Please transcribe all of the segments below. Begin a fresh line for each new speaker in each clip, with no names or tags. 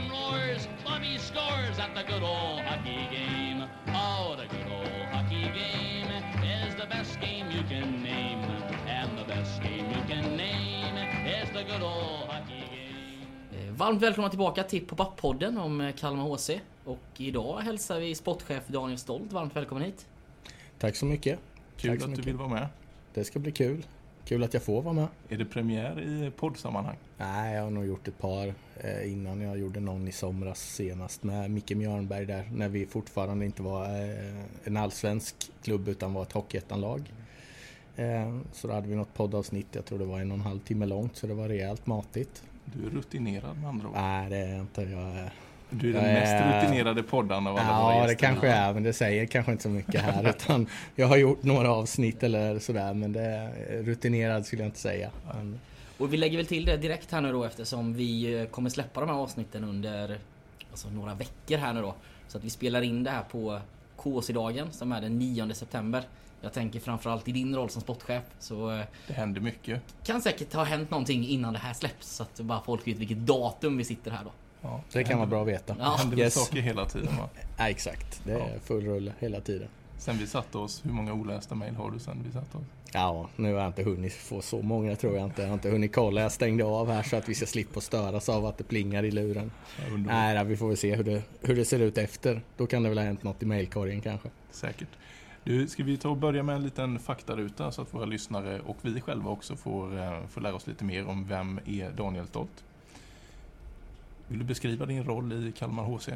one roars, Bobby scores at the good old hockey game. Oh, the good old hockey game is the best game you can name. And the best game you can name is the good old hockey game.
Eh, Varmt välkomna tillbaka till Pop-Up-podden om eh, Kalmar HC. Och idag hälsar vi sportchef Daniel Stolt varmt välkommen hit.
Tack så mycket.
Kul
Tack så
att du
mycket.
vill vara med.
Det ska bli kul. Kul att jag får vara med.
Är det premiär i poddsammanhang?
Nej, jag har nog gjort ett par eh, innan. Jag gjorde någon i somras senast med Micke Mjörnberg där. När vi fortfarande inte var eh, en allsvensk klubb utan var ett hockeyettanlag. Eh, så då hade vi något poddavsnitt, jag tror det var en och en halv timme långt, så det var rejält matigt.
Du är rutinerad med andra ord.
Nej, det är jag inte. Jag är...
Du är den
Jag
mest
är-
rutinerade podden av alla våra
Ja, det
gäster.
kanske är, men det säger kanske inte så mycket här. utan jag har gjort några avsnitt eller sådär, men det är rutinerad skulle jag inte säga. Men,
Och vi lägger väl till det direkt här nu då eftersom vi eh, kommer släppa de här avsnitten under alltså, några veckor här nu då. Så att vi spelar in det här på KC-dagen som är den 9 september. Jag tänker framförallt i din roll som sportchef så eh,
Det händer mycket.
kan säkert ha hänt någonting innan det här släpps så att bara folk vet vilket datum vi sitter här då.
Ja,
det kan vara bra att veta.
Ja.
Det händer
Yes.
saker hela tiden va?
Ja, exakt. Det är
Ja.
full rulle hela tiden.
Sen vi satte oss, hur många olästa mejl har du sen vi satte oss?
Ja, nu har jag inte hunnit få så många tror jag inte. Jag har inte hunnit kolla. Jag stängde av här så att vi ska slippa störas av att det plingar i luren. Nej, vi får väl se hur det, hur det ser ut efter. Då kan det väl ha hänt något i mejlkorgen kanske.
Säkert. Du, ska vi ta och börja med en liten faktaruta så att våra lyssnare och vi själva också får, eh, får lära oss lite mer om vem är Daniel Stolt? Vill du beskriva din roll i Kalmar HC?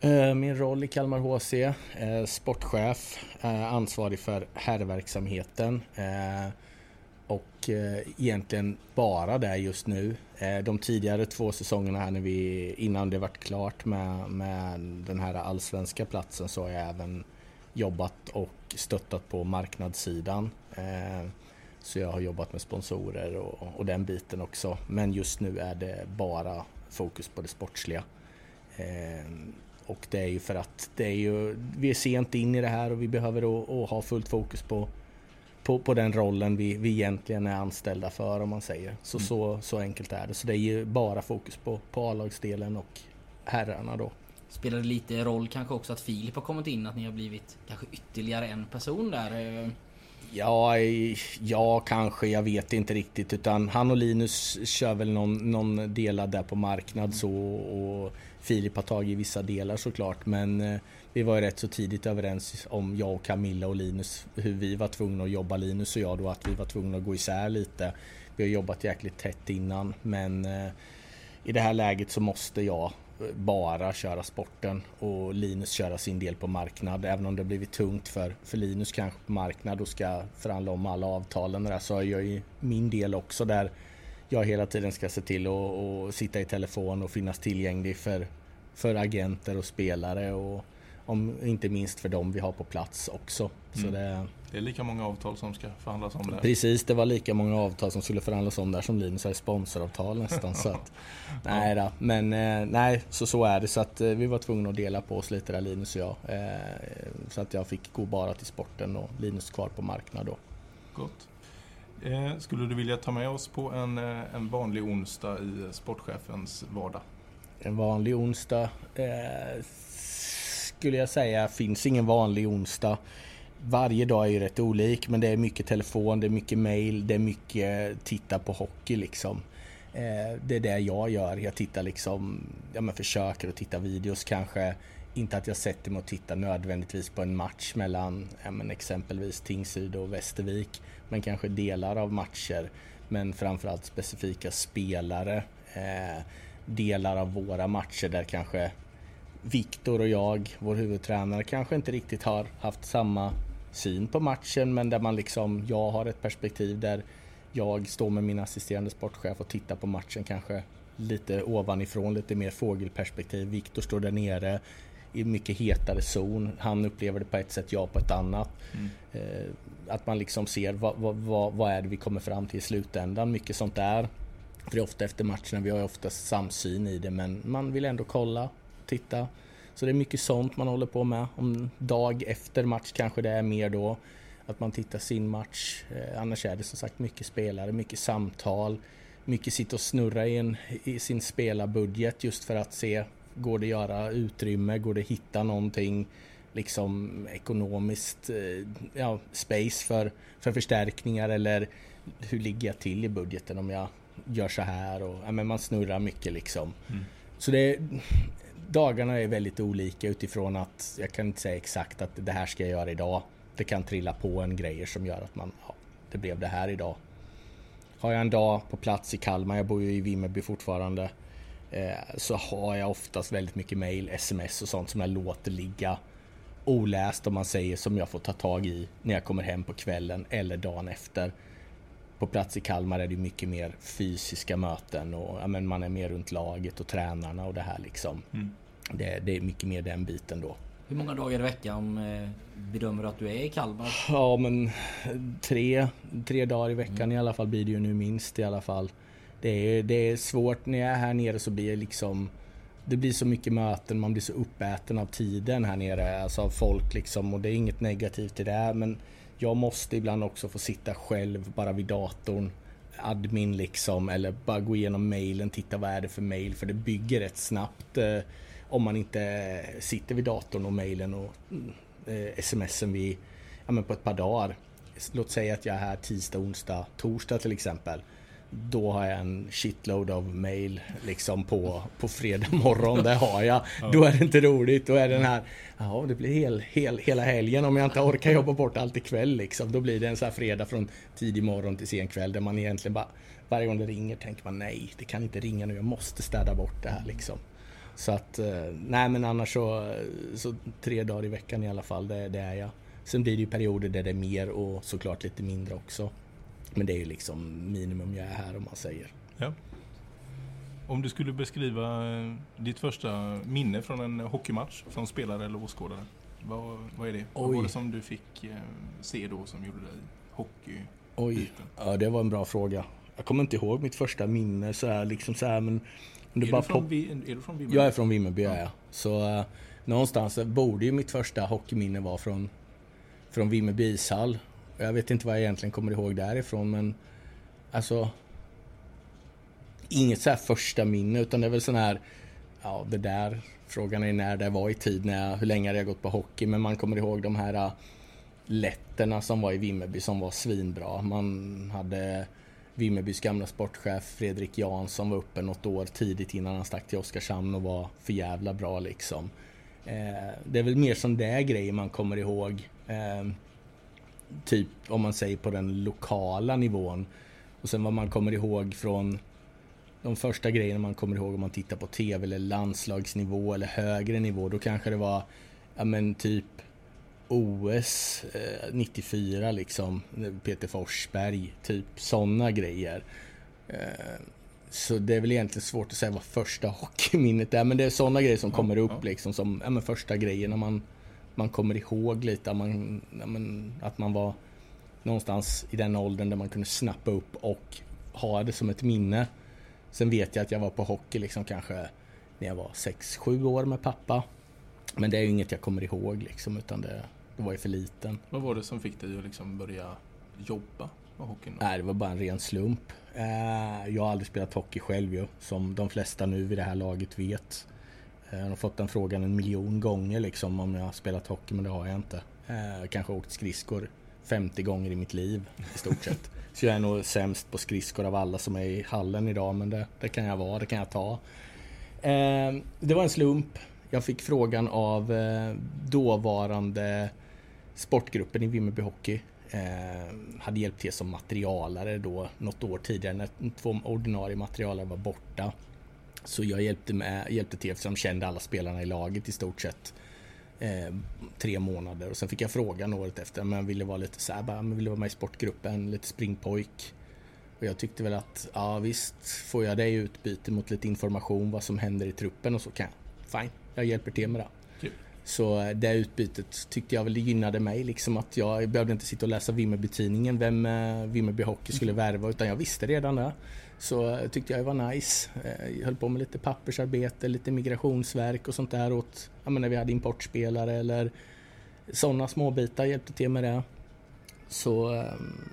Eh, min roll i Kalmar HC, eh, sportchef, eh, ansvarig för herrverksamheten och egentligen bara där just nu. De tidigare två säsongerna här när vi, innan det vart klart med, med den här allsvenska platsen så har jag även jobbat och stöttat på marknadssidan. Så jag har jobbat med sponsorer och, och den biten också. Men just nu är det bara fokus på det sportsliga. Eh, och det är ju för att det är ju, vi är sent in i det här och vi behöver då, att ha fullt fokus på, på, på den rollen vi, vi egentligen är anställda för om man säger. Så, så, så enkelt är det. Så det är ju bara fokus på, på A-lagsdelen och herrarna då.
Spelar det lite roll kanske också att Filip har kommit in, att ni har blivit kanske ytterligare en person där?
Ja, ja, kanske. Jag vet inte riktigt. Utan han och Linus kör väl någon, någon delad där på marknad så och Filip har tagit vissa delar såklart. Men eh, vi var ju rätt så tidigt överens om jag och Camilla och Linus hur vi var tvungna att jobba, Linus och jag då, att vi var tvungna att gå isär lite. Vi har jobbat jäkligt tätt innan men eh, i det här läget så måste jag bara köra sporten och Linus köra sin del på marknad. Även om det har blivit tungt för, för Linus kanske på marknad och ska förhandla om alla avtalen och där, så har jag ju min del också där jag hela tiden ska se till att att sitta i telefon och finnas tillgänglig för, för agenter och spelare och om, inte minst för dem vi har på plats också. Så
Mm.
det,
Det är lika många avtal som ska förhandlas om där.
Precis, det var lika många avtal som skulle förhandlas om där som Linus har i sponsoravtal nästan. så att, nej då, men eh, nej, så så är det. Så att eh, vi var tvungna att dela på oss lite där Linus och jag. Eh, så att jag fick gå bara till sporten och Linus kvar på marknad då.
Gott. Skulle du vilja ta med oss på en, en vanlig onsdag i sportchefens vardag?
En vanlig onsdag eh, skulle jag säga finns ingen vanlig onsdag. Varje dag är ju rätt olik men det är mycket telefon, det är mycket mail, det är mycket titta på hockey liksom. Eh, det är det jag gör. Jag tittar liksom, ja men försöker att titta videos kanske. Inte att jag sätter mig och tittar nödvändigtvis på en match mellan ja men exempelvis Tingsryd och Västervik. Men kanske delar av matcher. Men framförallt specifika spelare. Eh, delar av våra matcher där kanske Viktor och jag, vår huvudtränare, kanske inte riktigt har haft samma syn på matchen men där man liksom, jag har ett perspektiv där jag står med min assisterande sportchef och tittar på matchen kanske lite ovanifrån, lite mer fågelperspektiv. Viktor står där nere i mycket hetare zon. Han upplever det på ett sätt, jag på ett annat. Eh, att man liksom ser vad, vad, vad, vad är det vi kommer fram till i slutändan. Mycket sånt där. För det är ofta efter matcherna, vi har ju ofta samsyn i det men man vill ändå kolla, titta. Så det är mycket sånt man håller på med. Om dag efter match kanske det är mer då att man tittar sin match. Eh, annars är det som sagt mycket spelare, mycket samtal, mycket sitta och snurra i, en, i sin spelarbudget just för att se, går det att göra utrymme, går det hitta någonting liksom ekonomiskt, eh, ja, space för, för förstärkningar eller hur ligger jag till i budgeten om jag gör så här och ja, men man snurrar mycket liksom. Mm. Så det, dagarna är väldigt olika utifrån att jag kan inte säga exakt att det här ska jag göra idag. Det kan trilla på en grejer som gör att man, ja, det blev det här idag. Har jag en dag på plats i Kalmar, jag bor ju i Vimmerby fortfarande, eh, så har jag oftast väldigt mycket mail, sms och sånt som jag låter ligga oläst om man säger som jag får ta tag i när jag kommer hem på kvällen eller dagen efter. På plats i Kalmar är det mycket mer fysiska möten och ja, men man är mer runt laget och tränarna och det här liksom. Mm. Det, det, är mycket mer den biten då.
Hur många dagar i veckan eh, bedömer du att du är i Kalmar?
Ja men tre, tre dagar i veckan mm. i alla fall blir det ju nu minst i alla fall. Det är, det är svårt när jag är här nere så blir det liksom det blir så mycket möten, man blir så uppäten av tiden här nere, alltså av folk liksom och det är inget negativt i det men jag måste ibland också få sitta själv bara vid datorn admin liksom eller bara gå igenom mailen, titta vad är det för mail för det bygger rätt snabbt eh, om man inte sitter vid datorn och mailen och eh, smsen vid, ja, men på ett par dagar. Låt säga att jag är här tisdag, onsdag, torsdag till exempel då har jag en shitload av mail liksom på, på fredag morgon. Det har jag. Ja. Då är det inte roligt. Då är den här, ja det blir hel, hel, hela helgen om jag inte orkar jobba bort allt ikväll liksom. Då blir det en sån här fredag från tidig morgon till sen kväll där man egentligen bara, varje gång det ringer tänker man nej, det kan inte ringa nu, jag måste städa bort det här liksom. Så att, eh, nej men annars så, så tre dagar i veckan i alla fall, det, det är jag. Sen blir det ju perioder där det är mer och såklart lite mindre också. Men det är ju liksom minimum jag är här om man säger.
Ja. Om du skulle beskriva eh, ditt första minne från en hockeymatch som spelare eller åskådare. Vad, vad är det? Oj. Vad var det som du fick eh, se då som gjorde dig hockey?
Oj, ja det var en bra fråga. Jag kommer inte ihåg mitt första minne så här, liksom så här, men...
Är, du bara från, Vi, är du från Vimmerby?
Jag är från Vimmerby, ja. ja. Så uh, någonstans borde ju mitt första hockeyminne vara från, från Vimmerby ishall. Jag vet inte vad jag egentligen kommer ihåg därifrån men alltså inget så här första minne utan det är väl sån här ja det där frågan är när det var i tid, när jag, hur länge hade jag gått på hockey men man kommer ihåg de här äh, lätterna letterna som var i Vimmerby som var svinbra. Man hade Vimmerbys gamla sportchef Fredrik Jansson var uppe något år tidigt innan han stack till Oskarshamn och var för jävla bra liksom. Eh, det är väl mer sån där grejer man kommer ihåg. Eh, typ om man säger på den lokala nivån. Och sen vad man kommer ihåg från de första grejerna man kommer ihåg om man tittar på TV eller landslagsnivå eller högre nivå. Då kanske det var, ja men typ OS eh, 94 liksom. Peter Forsberg, typ sådana grejer. Eh, så det är väl egentligen svårt att säga vad första hockeyminnet är. Men det är sådana grejer som kommer upp liksom som ja, men första grejerna man man kommer ihåg lite att man, att man var någonstans i den åldern där man kunde snappa upp och ha det som ett minne. Sen vet jag att jag var på hockey liksom kanske när jag var 6-7 år med pappa. Men det är ju inget jag kommer ihåg liksom utan det, det var ju för liten.
Vad var det som fick dig att liksom börja jobba med hockeyn?
Nej, det var bara en ren slump. Eh, jag har aldrig spelat hockey själv ju, som de flesta nu vid det här laget vet. Jag har fått den frågan en miljon gånger liksom om jag har spelat hockey men det har jag inte. Jag eh, kanske åkt skridskor 50 gånger i mitt liv i stort sett. Så jag är nog sämst på skridskor av alla som är i hallen idag men det, det kan jag vara, det kan jag ta. Eh, det var en slump. Jag fick frågan av eh, dåvarande sportgruppen i Vimmerby Hockey. hade hjälpt till som materialare då något år tidigare när två ordinarie materialare var borta. Så jag hjälpte, med, hjälpte till eftersom jag kände alla spelarna i laget i stort sett. Eh, tre månader och sen fick jag frågan året efter om jag ville vara lite så här, bara, men ville vara med i sportgruppen, lite springpojk. Och jag tyckte väl att, ja visst, får jag det i utbyte mot lite information vad som händer i truppen och så kan jag, fine, jag hjälper till med det. Kul. Så eh, det utbytet tyckte jag väl gynnade mig liksom att jag behövde inte sitta och läsa Vimmerby-tidningen vem eh, Vimmerby Hockey skulle värva utan jag visste redan det. Så tyckte jag det var nice. Jag eh, höll på med lite pappersarbete, lite migrationsverk och sånt där åt, ja men när vi hade importspelare eller sådana småbitar, hjälpte till med det. Så ehm,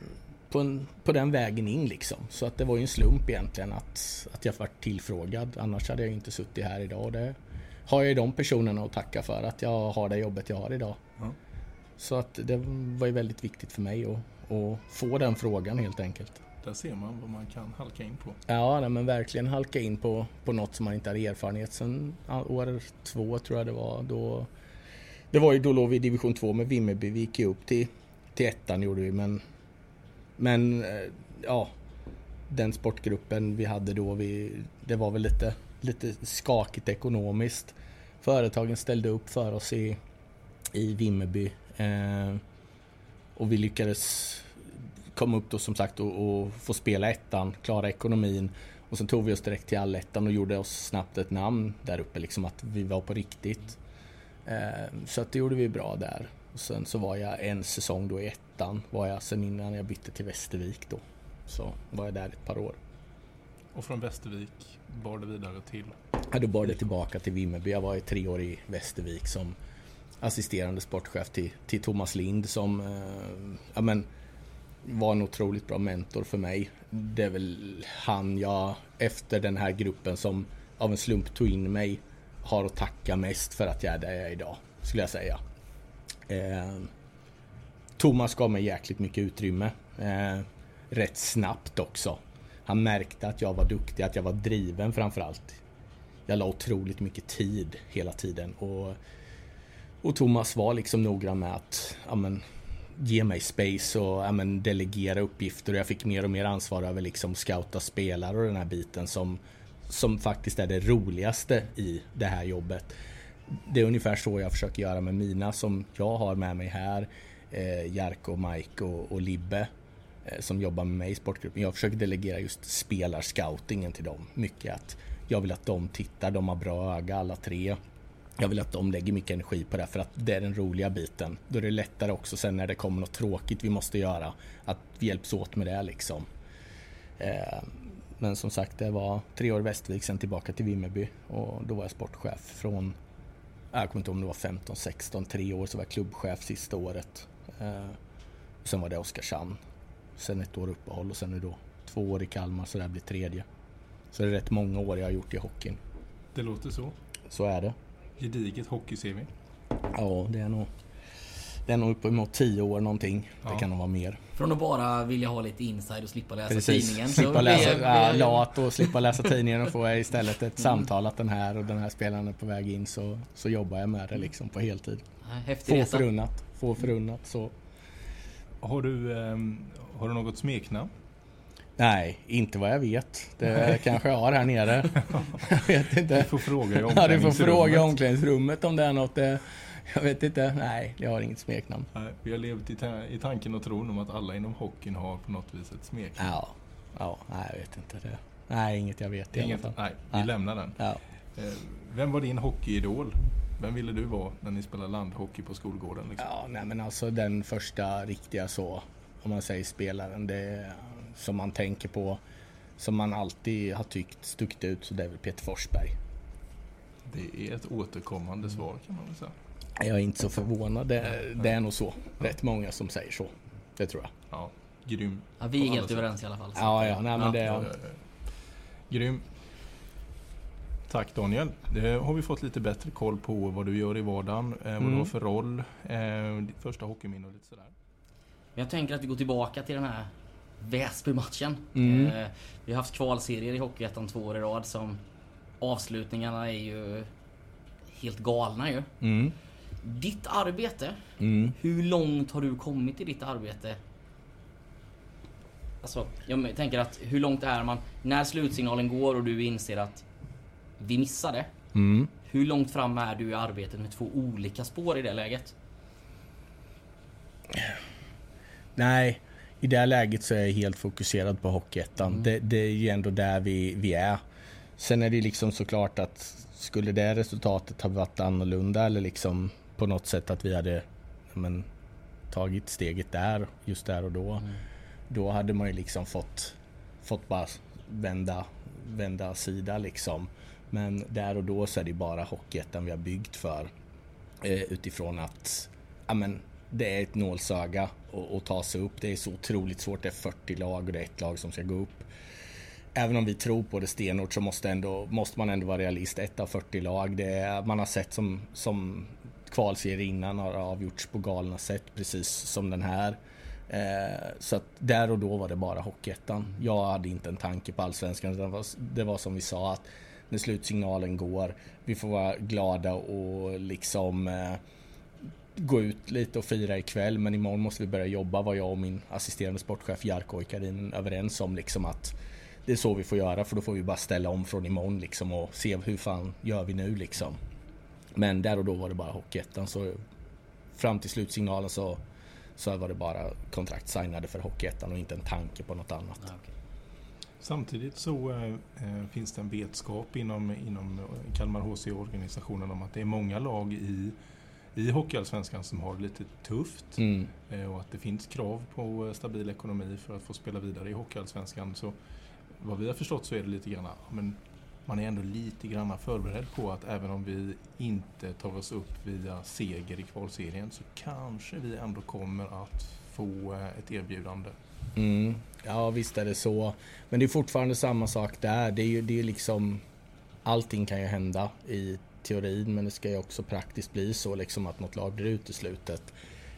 på, en, på den vägen in liksom. Så att det var ju en slump egentligen att, att jag var tillfrågad. Annars hade jag inte suttit här idag. Det har jag ju de personerna att tacka för att jag har det jobbet jag har idag.
Ja.
Så att det var ju väldigt viktigt för mig att, att få den frågan helt enkelt.
Där ser man vad man kan halka in på.
Ja, nej, men verkligen halka in på, på något som man inte har erfarenhet sen år två tror jag det var. Då, det var ju då låg vi i division 2 med Vimmerby. Vi gick ju upp till, till ettan gjorde vi men men eh, ja den sportgruppen vi hade då, vi, det var väl lite, lite skakigt ekonomiskt. Företagen ställde upp för oss i, i Vimmerby eh, och vi lyckades komma upp då som sagt och, och, få spela ettan, klara ekonomin och sen tog vi oss direkt till allettan och gjorde oss snabbt ett namn där uppe liksom att vi var på riktigt. Eh, så att det gjorde vi bra där. Och sen så var jag en säsong då i ettan var jag sen innan jag bytte till Västervik då. Så var jag där ett par år.
Och från Västervik bar det vidare till?
Ja, då bar det tillbaka till Vimmerby. Jag var i tre år i Västervik som assisterande sportchef till, till Thomas Lind som eh, ja, men, var en otroligt bra mentor för mig. Det är väl han jag efter den här gruppen som av en slump tog in mig har att tacka mest för att jag är där jag är idag, skulle jag säga. Eh, Thomas gav mig jäkligt mycket utrymme. Eh, rätt snabbt också. Han märkte att jag var duktig, att jag var driven framförallt. Jag la otroligt mycket tid hela tiden och, och Thomas var liksom noggrann med att ja, men, ge mig space och ja, men, delegera uppgifter och jag fick mer och mer ansvar över liksom scouta spelare och den här biten som, som faktiskt är det roligaste i det här jobbet. Det är ungefär så jag försöker göra med mina som jag har med mig här. Eh, Jarko, Mike och, och Libbe eh, som jobbar med mig i sportgruppen. Jag försöker delegera just spelarscoutingen till dem. Mycket att jag vill att de tittar, de har bra öga alla tre. Jag vill att de lägger mycket energi på det för att det är den roliga biten. Då är det lättare också sen när det kommer något tråkigt vi måste göra att vi hjälps åt med det liksom. Eh, men som sagt, det var tre år i Västervik, sen tillbaka till Vimmerby och då var jag sportchef från, jag kommer inte ihåg om det var 15, 16, tre år så var jag klubbchef sista året. Eh, sen var det Oskarshamn. Sen ett år uppehåll och sen nu då två år i Kalmar så det här blir tredje. Så det är rätt många år jag har gjort i hockeyn.
Det låter så.
Så är det.
Gediget hockey-CV.
Ja, det är nog... Det är nog uppemot tio år någonting.
Ja.
Det kan nog vara mer.
Från att bara vilja ha lite inside och slippa läsa
Precis.
tidningen.
Slippa läsa,
blir-
ja, lat och slippa läsa tidningen och får jag istället ett samtal att den här och den här spelaren är på väg in så, så jobbar jag med det liksom på heltid.
Häftig
Få
resa.
förunnat. Få förunnat så.
Har du, ehm, har du något smeknamn?
Nej, inte vad jag vet. Det kanske jag har här nere. jag vet
Du
inte.
får fråga i
Ja, du får
omklädningsrummet.
fråga i omklädningsrummet om det är något. eh, Jag vet inte. Nej, jag har inget smeknamn.
Nej, Vi har levt i, ta- i tanken och tron om att alla inom hockeyn har på något vis ett smeknamn.
Ja, ja nej, jag vet inte. Det. Nej, inget jag vet i alla fall.
nej, vi
Nej.
lämnar den.
Ja.
Eh, Vem var din hockeyidol? Vem ville du vara när ni spelade landhockey på skolgården? Liksom?
Ja, nej men alltså den första riktiga så, om man säger spelaren, det som man tänker på, som man alltid har tyckt stuckit ut, så det är väl Peter Forsberg.
Det är ett återkommande svar kan man väl säga.
Jag är inte så förvånad, det, det är nog så. Rätt många som säger så. Det tror jag.
Ja, grym.
Ja, vi är helt
sätt.
överens i alla fall. Så
Ja, ja, nej men det...
Ja, ja, ja. Grym. Tack Daniel. Det har vi fått lite bättre koll på vad du gör i vardagen, eh, vad du
Mm.
har för roll, eh, ditt första hockeyminne och lite sådär.
Jag tänker att vi går tillbaka till den här Väsby-matchen.
Mm.
Eh, vi har haft kvalserier i Hockeyettan två år i rad som avslutningarna är ju helt galna ju.
Mm.
Ditt arbete,
Mm.
hur långt har du kommit i ditt arbete? Alltså, jag tänker att hur långt är man när slutsignalen går och du inser att vi missade?
Mm.
Hur långt fram är du i arbetet med två olika spår i det läget?
Nej, i det här läget så är jag helt fokuserad på Hockeyettan.
Mm.
Det, det är ju ändå där vi, vi är. Sen är det liksom såklart att skulle det resultatet ha varit annorlunda eller liksom på något sätt att vi hade men, tagit steget där, just där och då.
Mm.
Då hade man ju liksom fått, fått bara vända, vända sida liksom. Men där och då så är det bara Hockeyettan vi har byggt för. Eh, utifrån att ja, men, det är ett nålsöga att, ta sig upp. Det är så otroligt svårt. Det är 40 lag och det är ett lag som ska gå upp. Även om vi tror på det stenhårt så måste, ändå, måste man ändå vara realist. Ett av 40 lag. Det är, man har sett som, som kvalserier innan har avgjorts på galna sätt precis som den här. Eh, så att där och då var det bara Hockeyettan. Jag hade inte en tanke på Allsvenskan. Det var, det var som vi sa att när slutsignalen går, vi får vara glada och liksom eh, gå ut lite och fira ikväll men imorgon måste vi börja jobba var jag och min assisterande sportchef Jarko Oikarin överens om liksom att det är så vi får göra för då får vi bara ställa om från imorgon liksom och se hur fan gör vi nu liksom. Men där och då var det bara Hockeyettan så fram till slutsignalen så, så var det bara kontrakt signade för Hockeyettan och inte en tanke på något annat. Ja, okay.
Samtidigt så äh, finns det en vetskap inom, inom Kalmar HC-organisationen om att det är många lag i, i Hockeyallsvenskan som har det lite tufft. Mm. Äh, och att det finns krav på stabil ekonomi för att få spela vidare i Hockeyallsvenskan. Så vad vi har förstått så är det lite grann, men man är ändå lite grann förberedd på att även om vi inte tar oss upp via seger i kvalserien så kanske vi ändå kommer att få ett erbjudande.
Mm. Ja visst är det så. Men det är fortfarande samma sak där. Det är ju det är liksom Allting kan ju hända i teorin men det ska ju också praktiskt bli så liksom att något lag blir uteslutet.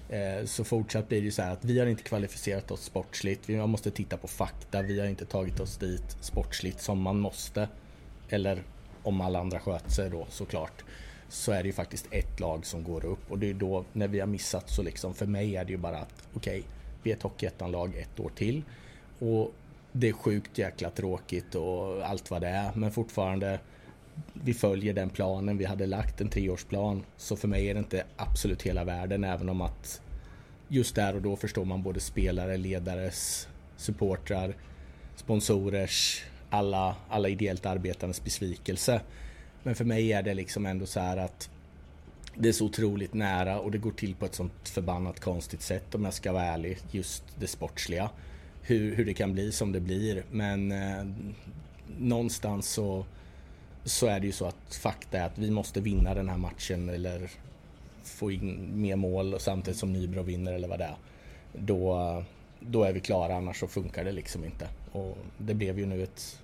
Eh, så fortsatt blir det ju så här att vi har inte kvalificerat oss sportsligt. Vi måste titta på fakta. Vi har inte tagit oss dit sportsligt som man måste. Eller om alla andra sköter sig då såklart. Så är det ju faktiskt ett lag som går upp och det är då när vi har missat så liksom för mig är det ju bara att okej, okay, vi är ett Hockeyettan-lag ett år till. Och det är sjukt jäkla tråkigt och allt vad det är men fortfarande vi följer den planen vi hade lagt, en treårsplan. Så för mig är det inte absolut hela världen även om att just där och då förstår man både spelare, ledares, supportrar, sponsorers, alla, alla ideellt arbetandes besvikelse. Men för mig är det liksom ändå så här att det är så otroligt nära och det går till på ett sånt förbannat konstigt sätt om jag ska vara ärlig, just det sportsliga. Hur, hur det kan bli som det blir men eh, någonstans så så är det ju så att fakta är att vi måste vinna den här matchen eller få in mer mål samtidigt som Nybro vinner eller vad det är. Då, då är vi klara, annars så funkar det liksom inte. Och det blev ju nu ett,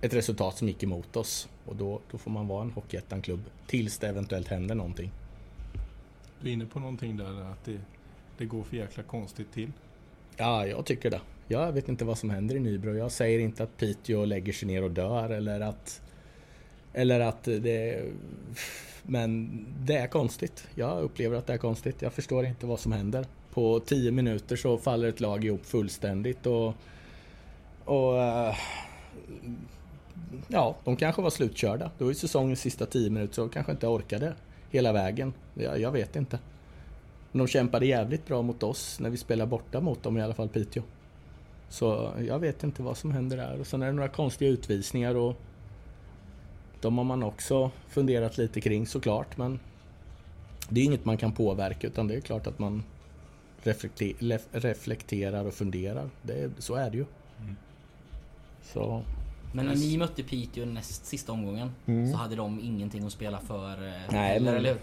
ett resultat som gick emot oss och då, då får man vara en Hockeyettan-klubb tills det eventuellt händer någonting.
Du är inne på någonting där att det, det går för jäkla konstigt till.
Ja, jag tycker det. Jag vet inte vad som händer i Nybro. Jag säger inte att Piteå lägger sig ner och dör eller att eller att det... Men det är konstigt. Jag upplever att det är konstigt. Jag förstår inte vad som händer. På tio minuter så faller ett lag ihop fullständigt och... Och... Eh, ja, de kanske var slutkörda. Det var ju säsongens sista tio minuter så de kanske inte orkade hela vägen. Jag, jag vet inte. Men de kämpade jävligt bra mot oss när vi spelade borta mot dem, i alla fall Piteå. Så jag vet inte vad som händer där. Och sen är det några konstiga utvisningar och de har man också funderat lite kring såklart men det är inget man kan påverka utan det är klart att man reflekterar och funderar. Det, så är det ju. Mm.
Så. Men när ni mötte Piteå näst sista omgången mm. så hade de ingenting att spela för? Eh,
nej, eller, men, eller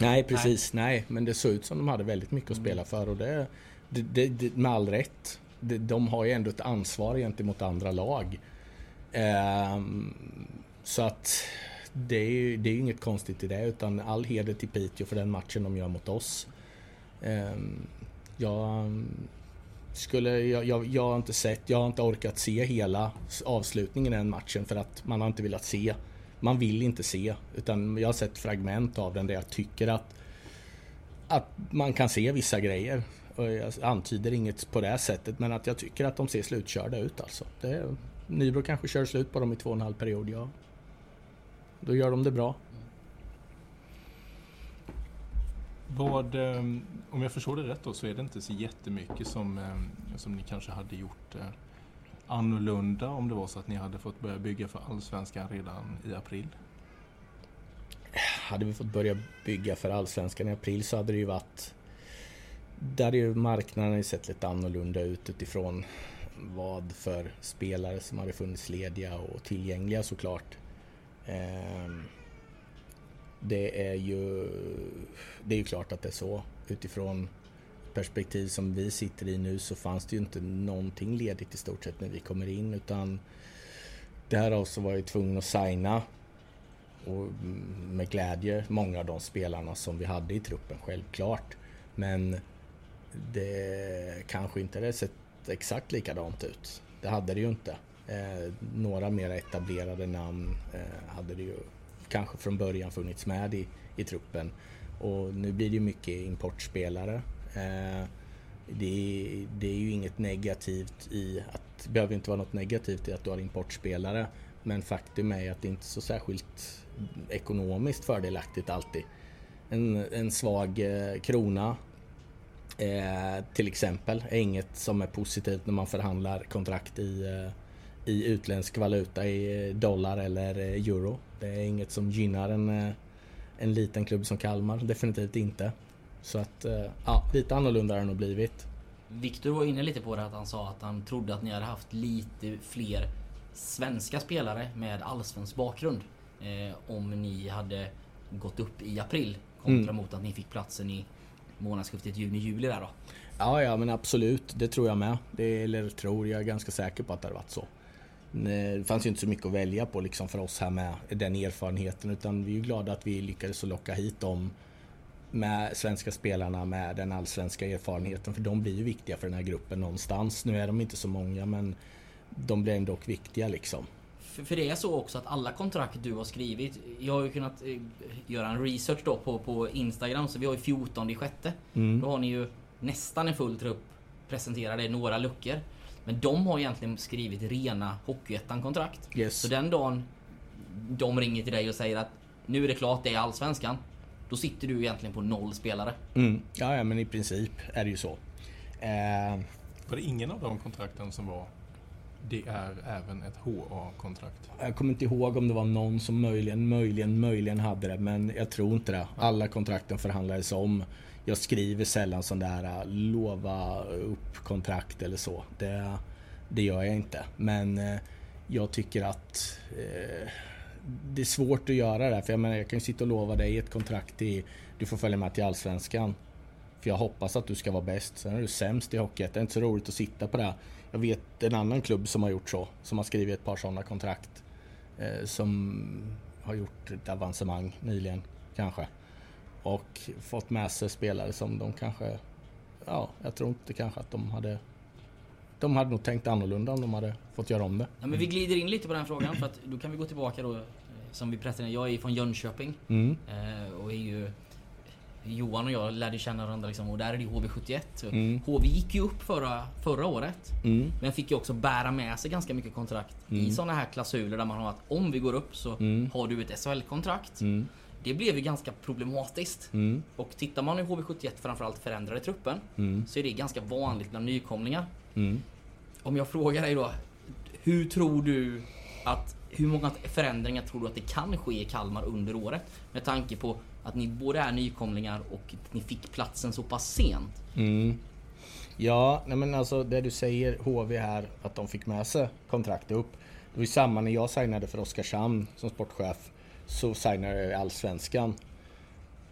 Nej precis, nej. nej. Men det såg ut som de hade väldigt mycket att mm. spela för och det, det, det med all rätt. de har ju ändå ett ansvar gentemot andra lag. Um, så att det är ju det är inget konstigt i det utan all heder till Piteå för den matchen de gör mot oss. Ehm, jag skulle, jag, jag, jag, har inte sett, jag har inte orkat se hela avslutningen i den matchen för att man har inte velat se. Man vill inte se utan jag har sett fragment av den där jag tycker att att man kan se vissa grejer. Och jag antyder inget på det sättet men att jag tycker att de ser slutkörda ut alltså. Det, Nybro kanske kör slut på dem i två och en halv period. Jag då gör de det bra.
Vad, ehm, om jag förstår det rätt då, så är det inte så jättemycket som, ehm, som ni kanske hade gjort eh, annorlunda om det var så att ni hade fått börja bygga för Allsvenskan redan i april?
Hade vi fått börja bygga för Allsvenskan i april så hade det ju varit... Där hade ju marknaden sett lite annorlunda ut utifrån vad för spelare som hade funnits lediga och tillgängliga såklart. Ehm, det är ju det är ju klart att det är så. Utifrån perspektiv som vi sitter i nu så fanns det ju inte någonting ledigt i stort sett när vi kommer in utan därav så var jag tvungen att signa och med glädje många av de spelarna som vi hade i truppen, självklart. Men det kanske inte hade sett exakt likadant ut. Det hade det ju inte. Eh, några mer etablerade namn eh, hade det ju kanske från början funnits med i, i truppen. Och nu blir det ju mycket importspelare. Eh, det, det, är ju inget negativt i att, det behöver inte vara något negativt i att du har importspelare. Men faktum är att det inte är så särskilt ekonomiskt fördelaktigt alltid. En, en svag eh, krona eh, till exempel är inget som är positivt när man förhandlar kontrakt i, eh, i utländsk valuta, i dollar eller eh, euro. Det är inget som gynnar en, eh, en liten klubb som Kalmar, definitivt inte. Så att, eh, ja, lite annorlunda har det nog blivit.
Viktor var inne lite på det att han sa att han trodde att ni hade haft lite fler svenska spelare med allsvensk bakgrund. Eh, om ni hade gått upp i april kontra mm. mot att ni fick platsen i månadsskiftet juni-juli där då.
Ja, ja men absolut. Det tror jag med. Det, eller tror, jag är ganska säker på att det har varit så. Det fanns ju inte så mycket att välja på liksom för oss här med den erfarenheten utan vi är glada att vi lyckades locka hit dem med svenska spelarna med den allsvenska erfarenheten för de blir ju viktiga för den här gruppen någonstans. Nu är de inte så många men de blir ändå viktiga liksom.
För, för, det är så också att alla kontrakt du har skrivit. Jag har ju kunnat eh, göra en research då på, på Instagram så vi har ju 14 i sjätte. Mm. Då har ni ju nästan en full trupp presenterade, några luckor. Men de har egentligen skrivit rena Hockeyettan-kontrakt.
Yes.
Så den dagen de ringer till dig och säger att nu är det klart, det är Allsvenskan. Då sitter du egentligen på noll spelare.
Mm. Ja, ja, men i princip är det ju så.
Eh... Var det ingen av de kontrakten som var det är även ett HA-kontrakt?
Jag kommer inte ihåg om det var någon som möjligen, möjligen, möjligen hade det, men jag tror inte det. Alla kontrakten förhandlades om. Jag skriver sällan sån där äh, lova upp kontrakt eller så. Det, det gör jag inte. Men eh, jag tycker att eh, det är svårt att göra det. För jag menar, jag kan ju sitta och lova dig ett kontrakt i... Du får följa med till Allsvenskan. För jag hoppas att du ska vara bäst. Sen är du sämst i hockey. Det är inte så roligt att sitta på det. Jag vet en annan klubb som har gjort så. Som har skrivit ett par sådana kontrakt. Eh, som har gjort ett avancemang nyligen, kanske. Och fått med sig spelare som de kanske... Ja, jag tror inte kanske att de hade... De hade nog tänkt annorlunda om de hade fått göra om det.
Ja, men vi glider in lite på den frågan för att då kan vi gå tillbaka då. Eh, som vi presenterade. Jag är från Jönköping.
Mm.
Eh, och är ju Johan och jag lärde känna varandra liksom, och där är det HV71. Mm. HV gick ju upp förra, förra året.
Mm.
Men fick ju också bära med sig ganska mycket kontrakt mm. i sådana här klausuler där man har att om vi går upp så mm. har du ett SHL-kontrakt.
Mm.
Det blev ju ganska problematiskt.
Mm.
Och tittar man i HV71 framförallt förändrade truppen så är det ganska vanligt bland nykomlingar. Om jag frågar dig då. Hur tror du att hur många förändringar tror du att det kan ske i Kalmar under året? Med tanke på att ni både är nykomlingar och att ni fick platsen så pass sent.
Mm. Ja, nej men alltså det du säger HV här, att de fick med sig kontraktet upp. Det var ju samma när jag signade för Oskarshamn som sportchef. Så signade jag i Allsvenskan.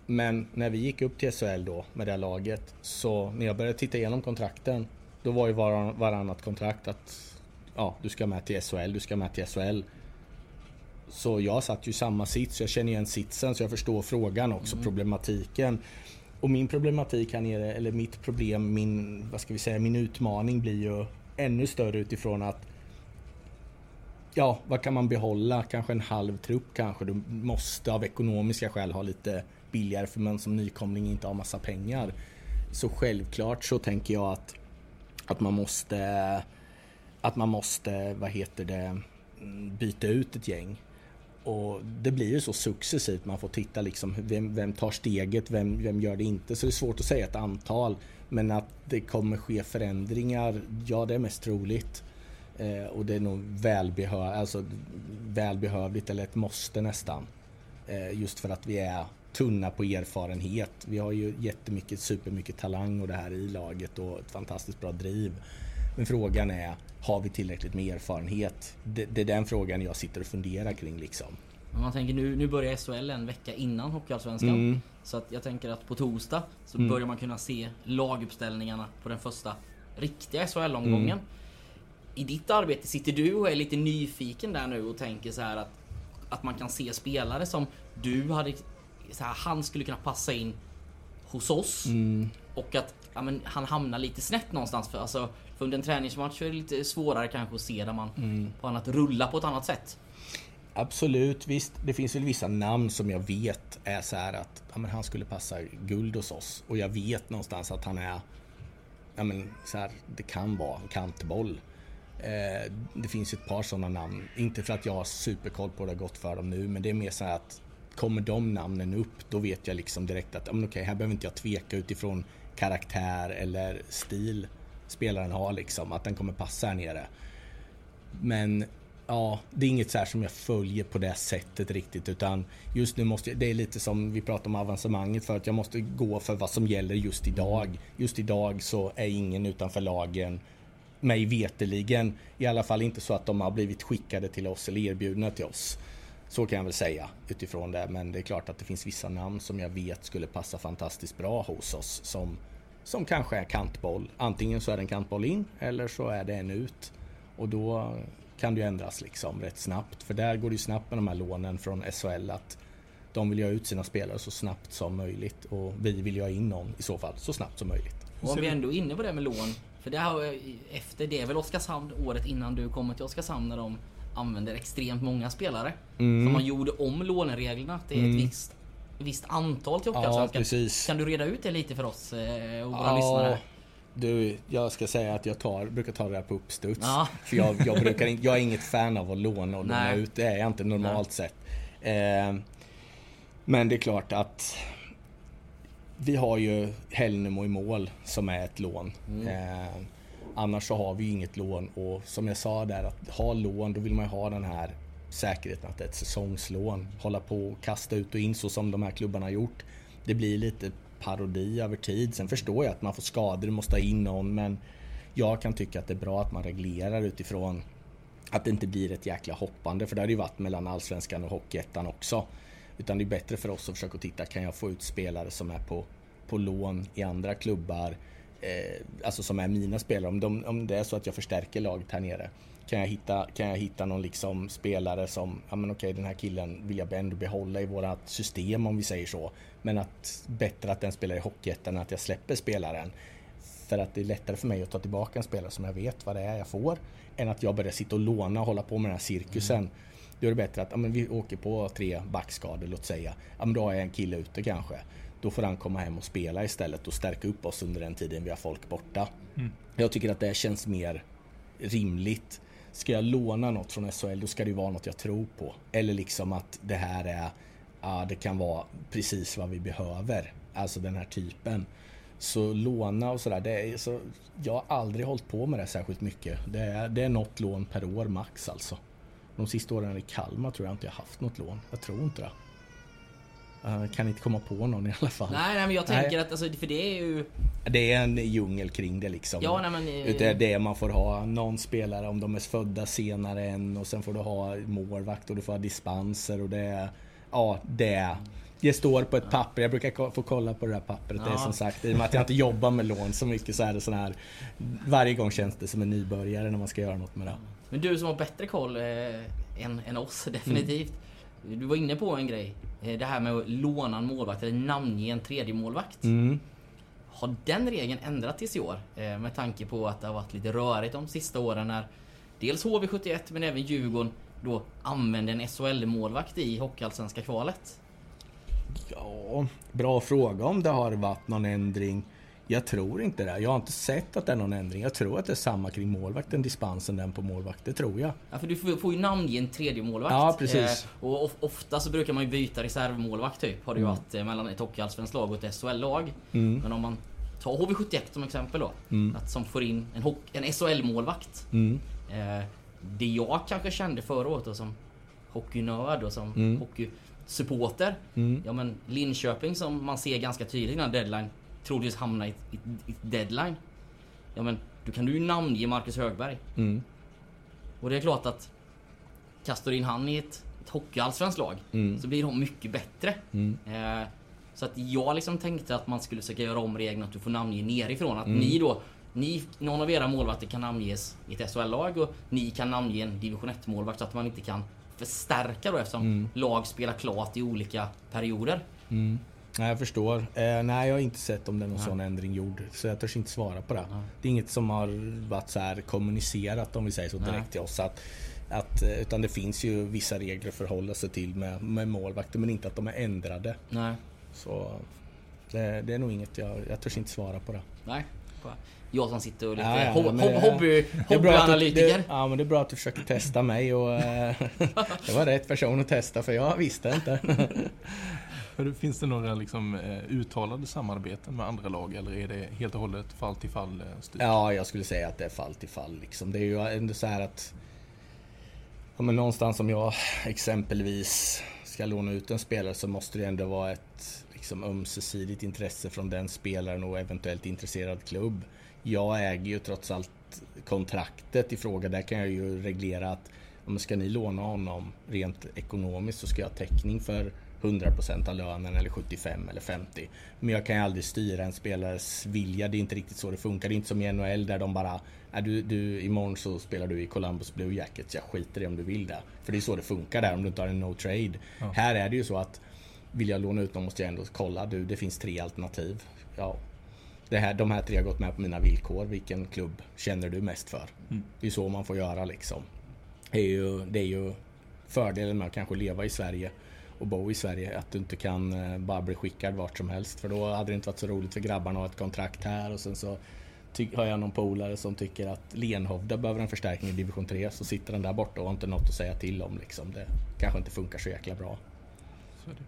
Men när vi gick upp till SHL då med det laget, så när jag började titta igenom kontrakten, då var ju varann, varannat kontrakt att ja, du ska med till SHL, du ska med till SHL. Så jag satt ju i samma sits, jag känner igen sitsen så jag förstår frågan också, mm. problematiken. Och min problematik här nere, eller mitt problem, min, vad ska vi säga, min utmaning blir ju ännu större utifrån att Ja, vad kan man behålla? Kanske en halv trupp kanske. Du måste av ekonomiska skäl ha lite billigare för man som nykomling inte har massa pengar. Så självklart så tänker jag att, att man måste att man måste, vad heter det, byta ut ett gäng. Och det blir ju så successivt, man får titta liksom vem, vem tar steget, vem, vem gör det inte. Så det är svårt att säga ett antal. Men att det kommer ske förändringar, ja det är mest troligt. Eh, och det är nog välbehö alltså, välbehövligt eller ett måste nästan. Eh, just för att vi är tunna på erfarenhet. Vi har ju jättemycket, supermycket talang och det här i laget och ett fantastiskt bra driv. Men frågan är, har vi tillräckligt med erfarenhet? Det, det, är den frågan jag sitter och funderar kring liksom.
Men man tänker nu, nu börjar SHL en vecka innan Hockeyallsvenskan.
Mm.
Så att jag tänker att på torsdag så
Mm.
börjar man kunna se laguppställningarna på den första riktiga SHL-omgången.
Mm.
I ditt arbete sitter du och är lite nyfiken där nu och tänker så här att, att man kan se spelare som du hade... Så här, han skulle kunna passa in hos oss.
Mm.
Och att ja, men, han hamnar lite snett någonstans. För, alltså, för under en träningsmatch är det lite svårare kanske att se där man
Mm.
får annat rulla på ett annat sätt.
Absolut, visst. Det finns väl vissa namn som jag vet är så här att ja, men han skulle passa guld hos oss. Och jag vet någonstans att han är... Ja, men så här, det kan vara en kantboll. Eh, det finns ett par sådana namn. Inte för att jag har superkoll på hur det har gått för dem nu, men det är mer så här att kommer de namnen upp, då vet jag liksom direkt att men här behöver inte jag tveka utifrån karaktär eller stil spelaren har liksom, att den kommer passa här nere. Men ja, det är inget så här som jag följer på det sättet riktigt utan just nu måste jag, det är lite som vi pratade om avancemanget för att jag måste gå för vad som gäller just idag. Just idag så är ingen utanför lagen mig veteligen i alla fall inte så att de har blivit skickade till oss eller erbjudna till oss. Så kan jag väl säga utifrån det men det är klart att det finns vissa namn som jag vet skulle passa fantastiskt bra hos oss som, som kanske är kantboll. Antingen så är det en kantboll in eller så är det en ut. Och då kan det ju ändras liksom rätt snabbt. För där går det ju snabbt med de här lånen från SHL att de vill ju ha ut sina spelare så snabbt som möjligt och vi vill ju ha in någon i så fall så snabbt som möjligt.
Och om vi ändå är inne på det med lån. För det här, efter det är väl Oskarshamn året innan du kommer till Oskarshamn när de använder extremt många spelare.
Mm.
Så man gjorde om lånereglerna. Det är ett visst, visst antal till
Ja,
Hockeyallsvenskan.
precis.
kan du reda ut det lite för oss eh, och våra
Ja,
lyssnare?
du, jag ska säga att jag tar, brukar ta det där på uppstuds.
Ja.
För jag, jag, brukar jag är inget fan av att låna och låna
Nej.
ut. Det är jag inte normalt sett. Eh, men det är klart att vi har ju Hällnemo i mål som är ett lån. Eh, annars så har vi inget lån och som jag sa där att ha lån då vill man ju ha den här säkerheten att det är ett säsongslån. Hålla på och kasta ut och in så som de här klubbarna har gjort. Det blir lite parodi över tid. Sen förstår jag att man får skador, måste ha in någon men jag kan tycka att det är bra att man reglerar utifrån att det inte blir ett jäkla hoppande för det har ju varit mellan Allsvenskan och Hockeyettan också. Utan det är bättre för oss att försöka titta, kan jag få ut spelare som är på, på lån i andra klubbar? Eh, alltså som är mina spelare. Om, de, om det är så att jag förstärker laget här nere. Kan jag hitta, kan jag hitta någon liksom spelare som, ja men okej den här killen vill jag ändå behålla i vårat system om vi säger så. Men att bättre att den spelar i Hockeyettan än att jag släpper spelaren. För att det är lättare för mig att ta tillbaka en spelare som jag vet vad det är jag får. Än att jag börjar sitta och låna och hålla på med den här cirkusen. Då är det bättre att ja, men vi åker på tre backskador, låt säga. Ja, men då har jag en kille ute kanske. Då får han komma hem och spela istället och stärka upp oss under den tiden vi har folk borta. Jag tycker att det känns mer rimligt. Ska jag låna något från SHL då ska det vara något jag tror på. Eller liksom att det här är, ja det kan vara precis vad vi behöver. Alltså den här typen. Så låna och sådär, det är så, jag har aldrig hållit på med det särskilt mycket. Det är, det är något lån per år max alltså. De sista åren i Kalmar tror jag inte jag haft något lån. Jag tror inte det. Jag kan inte komma på någon i alla fall.
Nej, nej men jag
Nej.
tänker att alltså, för det är ju...
Det är en djungel kring det liksom.
Ja, nej, men, eh,
Utan det man får ha. Någon spelare om de är födda senare än och sen får du ha målvakt och du får ha dispenser och det är... Ja, det är... Det står på ett papper. Jag brukar få kolla på det där pappret. Det är
Ja.
som sagt, i och med att jag inte jobbar med lån så mycket så är det sån här... Varje gång känns det som en nybörjare när man ska göra något med det.
Men du som har bättre koll eh, än, än oss, definitivt. Du var inne på en grej. Eh, Det här med att låna en målvakt eller namnge en tredje målvakt.
Mm.
Har den regeln ändrats i år? Eh, med tanke på att det har varit lite rörigt de sista åren när dels HV71 men även Djurgården då använde en SHL-målvakt i Hockeyallsvenska kvalet.
Ja, bra fråga om det har varit någon ändring. Jag tror inte det. Jag har inte sett att det är någon ändring. Jag tror att det är samma kring målvakten, dispensen den på målvakt. Det tror jag.
Ja, för du får, ju namnge en tredje målvakt.
Ja, precis.
Eh, och of, ofta så brukar man ju byta reservmålvakt typ. Har det ju
Mm.
varit eh, mellan ett hockeyallsvenskt lag och ett SHL-lag.
Mm.
Men om man tar HV71 som exempel då.
Mm.
Att som får in en, en SHL-målvakt.
Mm.
Eh, det jag kanske kände förra året då som hockeynörd och som
Mm.
hockeysupporter.
Mm.
Ja men Linköping som man ser ganska tydligt innan deadline troligtvis hamnar i, i, i deadline. Ja men då kan du ju namnge Marcus Högberg.
Mm.
Och det är klart att kastar du in han i ett, ett hockeyallsvenskt lag
Mm.
så blir de mycket bättre.
Mm.
Eh, så att jag liksom tänkte att man skulle försöka göra om regeln att du får namnge nerifrån. Att
Mm.
ni då, ni, någon av era målvakter kan namnges i ett SHL-lag och ni kan namnge en division 1 målvakt så att man inte kan förstärka då eftersom
Mm.
lag spelar klart i olika perioder.
Mm. Nej, jag förstår. Eh, nej, jag har inte sett om det är någon
Nej.
sån ändring gjord. Så jag törs inte svara på det.
Nej.
Det är inget som har varit så här kommunicerat om vi säger så direkt
Nej.
till oss. Att, att, eh, utan det finns ju vissa regler att förhålla sig till med, med målvakter men inte att de är ändrade.
Nej.
Så det, det är nog inget jag, jag törs inte svara på det.
Nej. Jag som sitter och lite
Ja, ja,
ho-
men
ho-
det-
hobby, hobbyanalytiker.
ja, men det är bra att du försöker testa mig och eh, det var rätt person att testa för jag visste inte.
Finns det några liksom, eh, uttalade samarbeten med andra lag eller är det helt och hållet fall till fall eh, styrt?
Ja, jag skulle säga att det är fall till fall. Liksom. Det är ju ändå så här att... Ja, men någonstans om jag exempelvis ska låna ut en spelare så måste det ändå vara ett liksom, ömsesidigt intresse från den spelaren och eventuellt intresserad klubb. Jag äger ju trots allt kontraktet i fråga. Där kan jag ju reglera att om ska ni låna honom rent ekonomiskt så ska jag ha täckning för 100% av lönen eller 75 eller 50. Men jag kan ju aldrig styra en spelares vilja. Det är inte riktigt så det funkar. Det är inte som i NHL där de bara är du, du, imorgon så spelar du i Columbus Blue Jackets. Jag skiter i om du vill det. För det är så det funkar där om du inte har en no trade.
Ja.
Här är det ju så att vill jag låna ut dem måste jag ändå kolla. Du, det finns tre alternativ. Ja, det här, de här tre har gått med på mina villkor. Vilken klubb känner du mest för?
Mm.
Det är så man får göra liksom. Det är ju, det är ju fördelen med att kanske leva i Sverige och bo i Sverige. Att du inte kan eh, bara bli skickad vart som helst. För då hade det inte varit så roligt för grabbarna att ha ett kontrakt här och sen så har jag någon polare som tycker att Lenhovda behöver en förstärkning i division 3 så sitter den där borta och har inte något att säga till om liksom. Det kanske inte funkar så jäkla bra.
Så är det.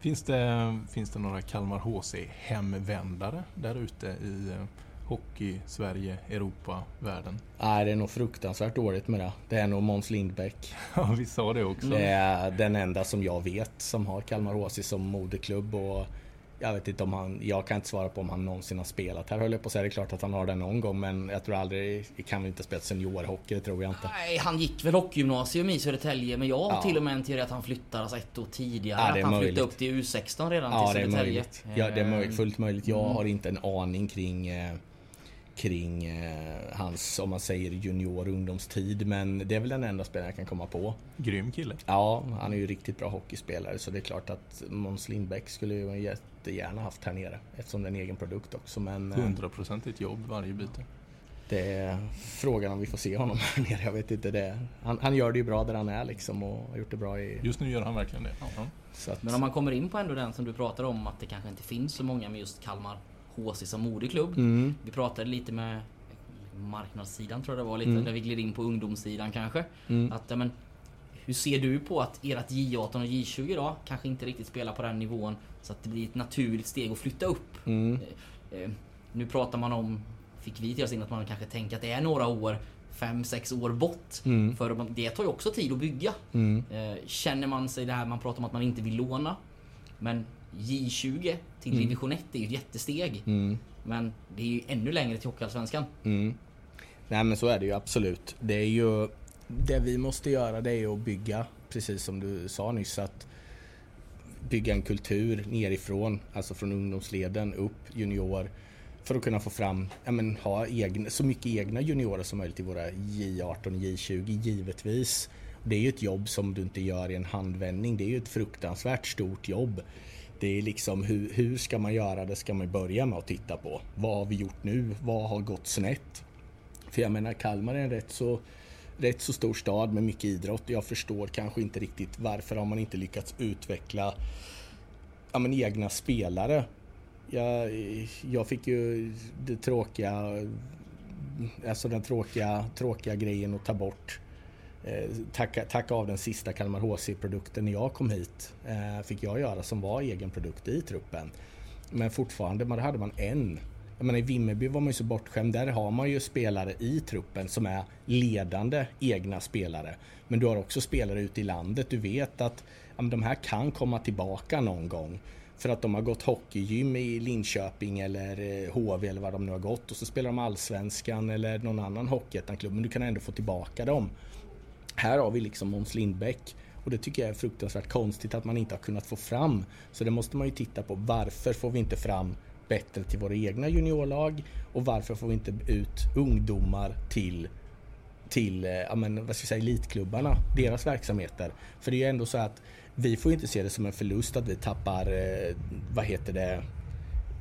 Finns, det, finns det några Kalmar HC-hemvändare där ute i eh, hockey, Sverige, Europa, världen?
Nej, det är nog fruktansvärt dåligt med det. Det är nog Måns Lindbäck.
Ja, vi sa det också.
Det är den enda som jag vet som har Kalmar HC som moderklubb och jag vet inte om han, jag kan inte svara på om han någonsin har spelat här höll jag på att säga. Det är klart att han har det någon gång men jag tror aldrig, kan väl inte spela seniorhockey, det tror jag inte.
Nej, han gick väl hockeygymnasium i Södertälje men jag har
Ja.
till och med en teori att han flyttar alltså ett år tidigare.
Ja,
att han
möjligt.
flyttade upp till U16 redan
Ja,
till
det är
Södertälje.
möjligt. Ja, det är möjligt,
Eh,
fullt möjligt. Jag
Mm.
har inte en aning kring eh, kring eh, hans, om man säger junior ungdomstid men det är väl den enda spelaren jag kan komma på.
Grym kille.
Ja, han är ju riktigt bra hockeyspelare så det är klart att Måns Lindbäck skulle ju jättegärna haft här nere eftersom det är en egen produkt också men eh,
Hundraprocentigt jobb varje byte.
det är frågan om vi får se honom här nere. Jag vet inte det. Han, han gör det ju bra där han är liksom och har gjort det bra i...
Just nu gör han verkligen det. Ja.
Så att,
Men om man kommer in på ändå den som du pratar om att det kanske inte finns så många med just Kalmar HC som moderklubb.
mm,
Vi pratade lite med marknadssidan tror jag det var lite,
Mm.
där vi gled in på ungdomssidan kanske.
mm.
Att, ja, men, hur ser du på att ert J18 och J20 idag kanske inte riktigt spelar på den nivån så att det blir ett naturligt steg att flytta upp?
Mm.
Eh, nu pratar man om, fick vi till oss in att man kanske tänker att det är några år, 5-6 år bort.
Mm.
För det tar ju också tid att bygga.
Mm.
Eh, känner man sig det här, man pratar om att man inte vill låna. Men J20 till
Mm.
division 1 är ju ett jättesteg.
Mm.
Men det är ju ännu längre till Hockeyallsvenskan.
Mm. Nej men så är det ju absolut. Det är ju det vi måste göra det är att bygga, precis som du sa nyss, att bygga en kultur nerifrån, alltså från ungdomsleden upp, junior, för att kunna få fram, ja men ha egna, så mycket egna juniorer som möjligt i våra J18 J20 givetvis. Det är ju ett jobb som du inte gör i en handvändning, det är ju ett fruktansvärt stort jobb. Det är liksom hur, hur ska man göra det ska man börja med att titta på. Vad har vi gjort nu? Vad har gått snett? För jag menar Kalmar är en rätt så, rätt så stor stad med mycket idrott. Jag förstår kanske inte riktigt varför har man inte lyckats utveckla ja, men egna spelare. Jag, jag fick ju det tråkiga, alltså den tråkiga, tråkiga grejen att ta bort Eh, tacka, tacka av den sista Kalmar HC-produkten när jag kom hit. Eh, fick jag göra som var egen produkt i truppen. Men fortfarande, man, hade man en. Jag menar, I Vimmerby var man ju så bortskämd. Där har man ju spelare i truppen som är ledande egna spelare. Men du har också spelare ute i landet. Du vet att ja, men de här kan komma tillbaka någon gång. För att de har gått hockeygym i Linköping eller eh, HV eller vad de nu har gått. Och så spelar de allsvenskan eller någon annan hockeyettan-klubb. Men du kan ändå få tillbaka dem. Här har vi liksom Måns Lindbäck. Och det tycker jag är fruktansvärt konstigt att man inte har kunnat få fram. Så det måste man ju titta på. Varför får vi inte fram bättre till våra egna juniorlag? Och varför får vi inte ut ungdomar till till eh, ja, men, vad ska jag säga, elitklubbarna, deras verksamheter. För det är ju ändå så att vi får inte se det som en förlust att vi tappar, eh, vad heter det,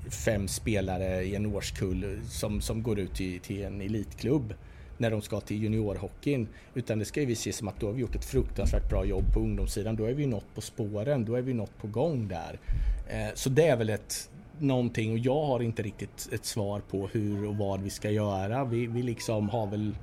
fem spelare i en årskull som, som går ut till, till en elitklubb när de ska till juniorhockeyn. Utan det ska vi se som att då har vi gjort ett fruktansvärt bra jobb på ungdomssidan. Då är vi något på spåren, då är vi något på gång där. Eh, så det är väl ett någonting och jag har inte riktigt ett svar på hur och vad vi ska göra. Vi, vi liksom har väl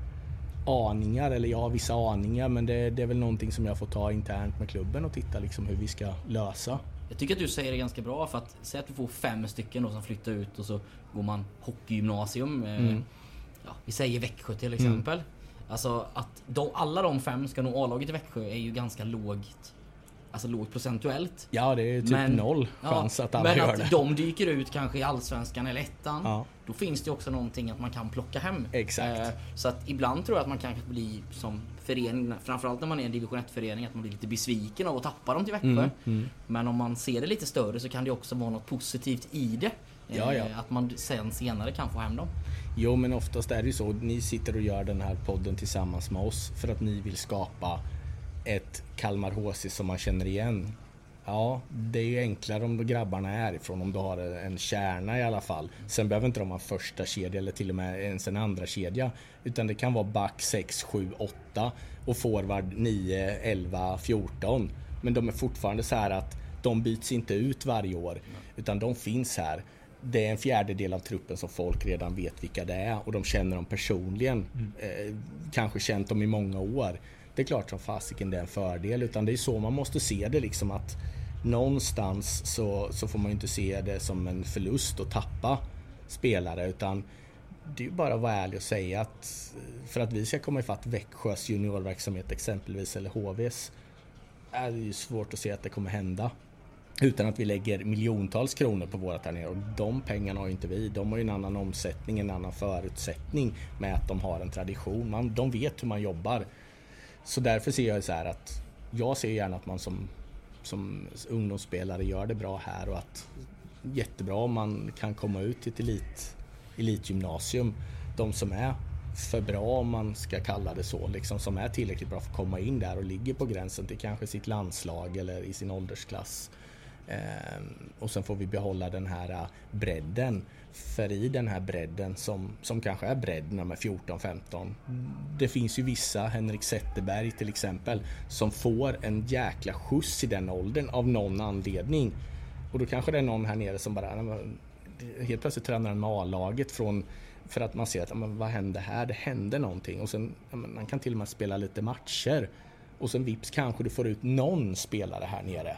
aningar, eller jag har vissa aningar men det, det, är väl någonting som jag får ta internt med klubben och titta liksom hur vi ska lösa.
Jag tycker att du säger det ganska bra för att säg att du får fem stycken då som flyttar ut och så går man hockeygymnasium. Eh, mm. Ja, vi säger Växjö till exempel. Mm. Alltså att de, alla de fem ska nå A-laget i Växjö är ju ganska lågt alltså lågt procentuellt.
Ja, det är typ men, noll chans ja, att alla gör det. Men
att de dyker ut kanske i Allsvenskan eller Ettan. Ja. Då finns det också någonting att man kan plocka hem.
Exakt. Eh,
så att ibland tror jag att man kanske blir som förening, framförallt när man är en division 1-förening, att man blir lite besviken av att tappa dem till Växjö. Mm, mm. Men om man ser det lite större så kan det också vara något positivt i det.
Ja, ja.
Eh, att man sen senare kan få hem dem.
Jo men oftast är det ju så. Ni sitter och gör den här podden tillsammans med oss för att ni vill skapa ett Kalmar HC som man känner igen. Ja, det är ju enklare om grabbarna är ifrån, om du har en kärna i alla fall. Sen behöver inte de ha en första kedja eller till och med ens en andra kedja Utan det kan vara back 6, 7, 8 och forward 9, 11, 14. Men de är fortfarande så här att de byts inte ut varje år. Utan de finns här. Det är en fjärdedel av truppen som folk redan vet vilka det är och de känner dem personligen. Mm. Eh, kanske känt dem i många år det är klart som fasiken det är en fördel utan det är så man måste se det liksom att någonstans så, så får man inte se det som en förlust att tappa spelare utan det är ju bara att vara ärlig och säga att för att vi ska komma ifatt Växjös juniorverksamhet exempelvis eller HVs är det ju svårt att se att det kommer hända. Utan att vi lägger miljontals kronor på våra tärningar. och de pengarna har ju inte vi. De har ju en annan omsättning, en annan förutsättning med att de har en tradition. Man, de vet hur man jobbar. Så därför ser jag så här att jag ser gärna att man som, som ungdomsspelare gör det bra här och att jättebra om man kan komma ut till ett elit, elitgymnasium. De som är för bra om man ska kalla det så, liksom, som är tillräckligt bra för att komma in där och ligger på gränsen till kanske sitt landslag eller i sin åldersklass. Ehm, och sen får vi behålla den här äh, bredden. För i den här bredden som, som kanske är bredd nummer 14-15. Det finns ju vissa, Henrik Zetterberg till exempel, som får en jäkla skjuts i den åldern av någon anledning. Och då kanske det är någon här nere som bara helt plötsligt tränar han med A-laget från för att man ser att men, vad hände här? Det hände någonting och sen men, han kan till och med spela lite matcher och sen vips kanske du får ut någon spelare här nere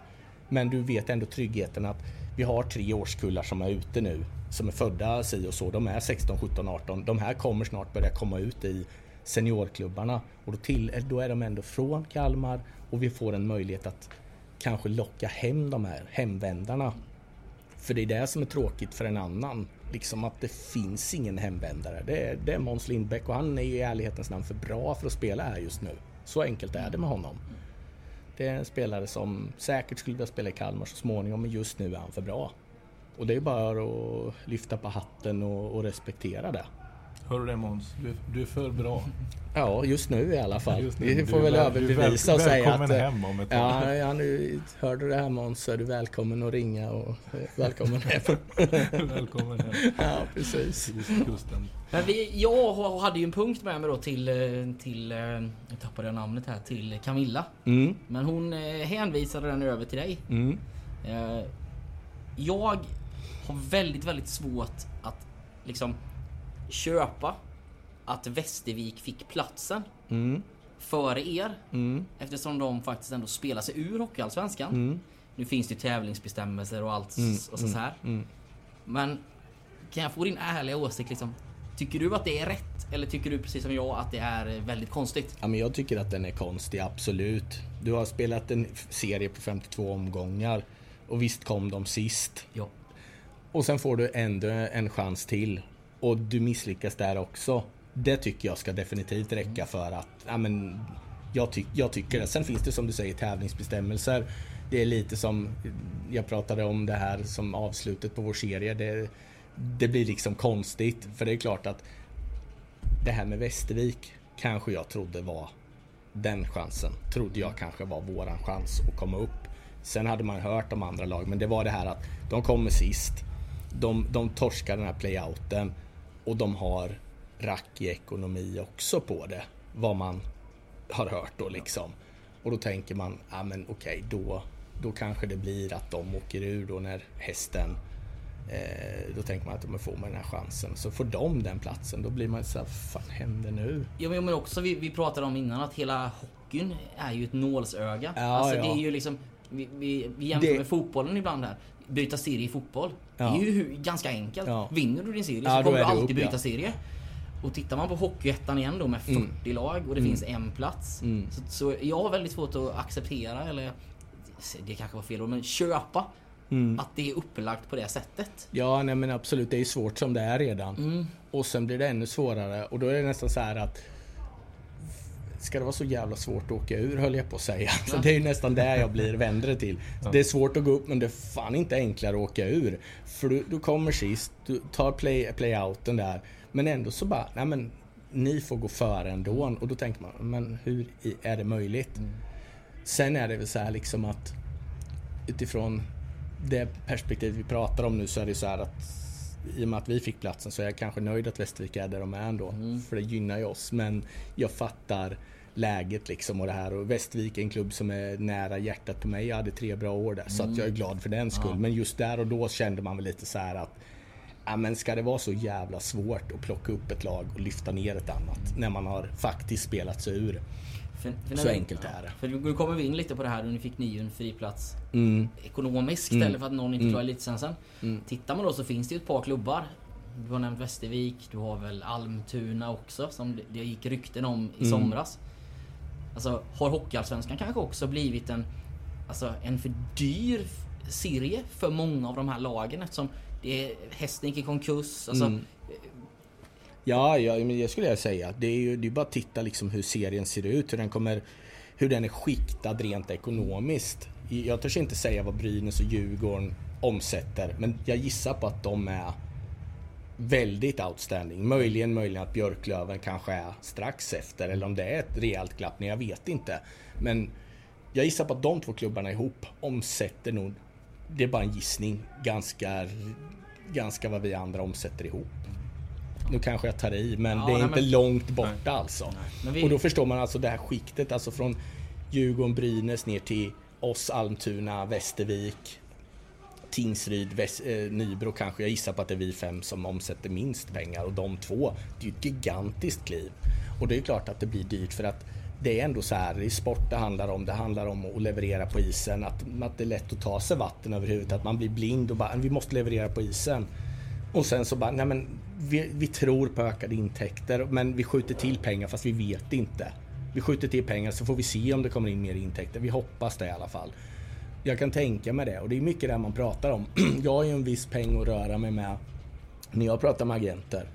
men du vet ändå tryggheten att vi har tre årskullar som är ute nu, som är födda si och så. De är 16, 17, 18. De här kommer snart börja komma ut i seniorklubbarna och då, till, då är de ändå från Kalmar och vi får en möjlighet att kanske locka hem de här hemvändarna. För det är det som är tråkigt för en annan. Liksom att det finns ingen hemvändare. Det är, det är Måns Lindbäck och han är ju i ärlighetens namn för bra för att spela här just nu. Så enkelt är det med honom. Det är en spelare som säkert skulle vilja spela i Kalmar så småningom, men just nu är han för bra. Och det är bara att lyfta på hatten och, och respektera det.
Hör du det Måns? Du, du, är för bra.
Ja, just nu i alla fall. Vi får väl överbevisa och säga att...
Välkommen hem om ett
tag. Ja, ja, nu hörde du det här Måns så är du välkommen att ringa och välkommen hem.
välkommen hem.
Ja, precis.
Men vi, jag hade ju en punkt med mig då till, eh, till eh, jag tappade namnet här, till Camilla.
Mm.
Men hon eh, hänvisade den över till dig.
Mm.
Jag har väldigt, väldigt svårt att liksom köpa att Västervik fick platsen
mm.
före er.
Mm.
Eftersom de faktiskt ändå spelar sig ur Hockeyallsvenskan.
Mm.
Nu finns det tävlingsbestämmelser och allt mm. och så, här.
Mm.
Men kan jag få din ärliga åsikt liksom? Tycker du att det är rätt? Eller tycker du precis som jag att det är väldigt konstigt?
Ja, men jag tycker att den är konstig, absolut. Du har spelat en serie på 52 omgångar. Och visst kom de sist.
Ja.
Och sen får du ändå en chans till och du misslyckas där också. Det tycker jag ska definitivt räcka för att ja, men, Jag, ty jag tycker det. Sen finns det som du säger tävlingsbestämmelser. Det är lite som, jag pratade om det här som avslutet på vår serie. Det, det blir liksom konstigt. För det är klart att det här med Västervik kanske jag trodde var den chansen. Trodde jag kanske var våran chans att komma upp. Sen hade man hört om andra lag, men det var det här att de kommer sist. De, de torskar den här playouten och de har rackig ekonomi också på det. Vad man har hört då liksom. Och då tänker man, ja men okej, då, då kanske det blir att de åker ur då när hästen Eh, då tänker man att de får man den här chansen. Så får de den platsen, då blir man så här, fan händer nu?
Ja men också, vi, vi pratade om innan att hela hockeyn är ju ett nålsöga.
Ja,
alltså
ja.
det är ju liksom, vi, vi, vi jämför
Det-
med fotbollen ibland här. Byta serie i fotboll.
Ja.
Det är ju ganska enkelt.
Ja.
Vinner du din serie så kommer du alltid
upp,
byta serie. Och tittar man på Hockeyettan igen då med 40
Mm.
lag och det
Mm.
finns en plats.
Mm.
Så, så jag har väldigt svårt att acceptera, eller det kanske var fel ord, men köpa
Mm.
att det är upplagt på det sättet.
Ja, nej men absolut, det är svårt som det är redan.
Mm.
Och sen blir det ännu svårare och då är det nästan så här att Ska det vara så jävla svårt att åka ur höll jag på att säga. Så det är ju nästan där jag blir vänder till. Det är svårt att gå upp men det är fan inte enklare att åka ur. För du, du kommer sist, du tar play, playouten där. Men ändå så bara, nej men ni får gå före ändå. Och då tänker man, men hur är det möjligt? Sen är det väl så här liksom att utifrån det perspektiv vi pratar om nu så är det så här att i och med att vi fick platsen så är jag kanske nöjd att Västervik är där de är ändå. För det gynnar ju oss. Men jag fattar läget liksom och det här. Och Västervik är en klubb som är nära hjärtat på mig. Jag hade tre bra år där. Så att jag är glad för den skull. Men just där och då kände man väl lite så här att Ja men ska det vara så jävla svårt att plocka upp ett lag och lyfta ner ett annat när man har faktiskt spelat sig ur.
För, för
Så
vi-
enkelt är det.
För nu kommer vi in lite på det här och nu fick ni ju en fri plats
Mm.
ekonomiskt
Mm.
istället för att någon inte
Mm.
klarar elitlicensen.
Mm.
Tittar man då så finns det ju ett par klubbar. Du har nämnt Västervik, du har väl Almtuna också som det- gick rykten om i
Mm.
somras. Alltså har Hockeyallsvenskan kanske också blivit en, alltså, en för dyr serie för många av de här lagen eftersom det är, hästen gick i konkurs. Alltså,
Mm. Ja, ja men jag skulle säga det är ju det är bara att titta liksom hur serien ser ut, hur den kommer hur den är skiktad rent ekonomiskt. Jag törs inte säga vad Brynäs och Djurgården omsätter, men jag gissar på att de är väldigt outstanding. Möjligen, möjligen att Björklöven kanske är strax efter, eller om det är ett rejält glapp, men jag vet inte. Men jag gissar på att de två klubbarna ihop omsätter nog, det är bara en gissning, ganska, ganska vad vi andra omsätter ihop. Nu kanske jag tar i, men
Ja,
det är
nej,
inte
men-
långt borta alltså.
Men vi-
Och då förstår man alltså det här skiktet, alltså från Djurgården, Brynäs ner till oss, Almtuna, Västervik, Tingsryd, Väs- eh, Nybro kanske. Jag gissar på att det är vi fem som omsätter minst pengar och de två, det är ju ett gigantiskt kliv. Och det är klart att det blir dyrt för att det är ändå så här, det är sport det handlar om. Det handlar om att leverera på isen, att, att det är lätt att ta sig vatten över huvudet, att man blir blind och bara, vi måste leverera på isen. Och sen så bara, nej men vi, vi tror på ökade intäkter men vi skjuter till pengar fast vi vet inte. Vi skjuter till pengar så får vi se om det kommer in mer intäkter. Vi hoppas det i alla fall. Jag kan tänka mig det och det är mycket det man pratar om. Jag har ju en viss peng att röra mig med när jag pratar med agenter.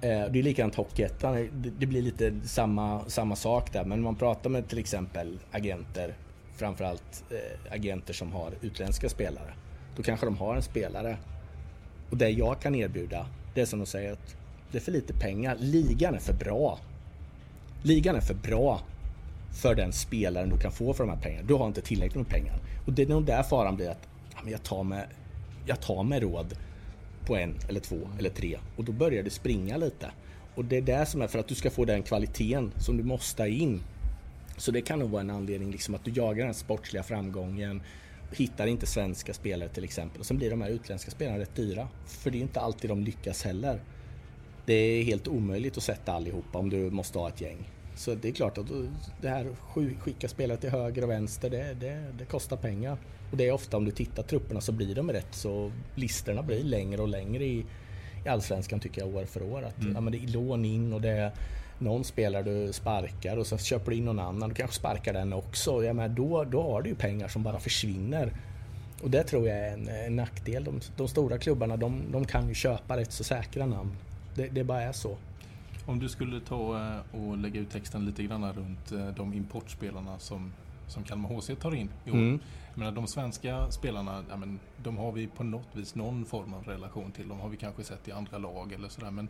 Eh, det är likadant Hockeyettan. Det- blir lite samma, samma sak där. Men man pratar med till exempel agenter, framförallt eh, agenter som har utländska spelare. Då kanske de har en spelare. Och det jag kan erbjuda, det är som de säger att det är för lite pengar. Ligan är för bra. Ligan är för bra för den spelaren du kan få för de här pengarna. Du har inte tillräckligt med pengar. Och det är nog där faran blir att ja, men jag, tar med, jag tar med råd på en eller två eller tre och då börjar det springa lite. Och det är det som är för att du ska få den kvaliteten som du måste ha in. Så det kan nog vara en anledning liksom att du jagar den sportsliga framgången, hittar inte svenska spelare till exempel och sen blir de här utländska spelarna rätt dyra. För det är inte alltid de lyckas heller. Det är helt omöjligt att sätta allihopa om du måste ha ett gäng. Så det är klart att det här sk- skicka spelare till höger och vänster, det, det, det kostar pengar. Och det är ofta om du tittar trupperna så blir de rätt så listorna blir längre och längre i, i Allsvenskan tycker jag år för år. Att, ja, men det är lån in och det är någon spelare du sparkar och så köper du in någon annan. Du kanske sparkar den också. Ja, men då, då har du ju pengar som bara försvinner. Och det tror jag är en, en nackdel. De, de stora klubbarna de, de kan ju köpa rätt så säkra namn. Det, det bara är så.
Om du skulle ta eh, och lägga ut texten lite grann runt eh, de importspelarna som, som Kalmar HC tar in i år.
Mm.
Jag menar, de svenska spelarna, ja, men, de har vi på något vis någon form av relation till. De har vi kanske sett i andra lag eller sådär. Men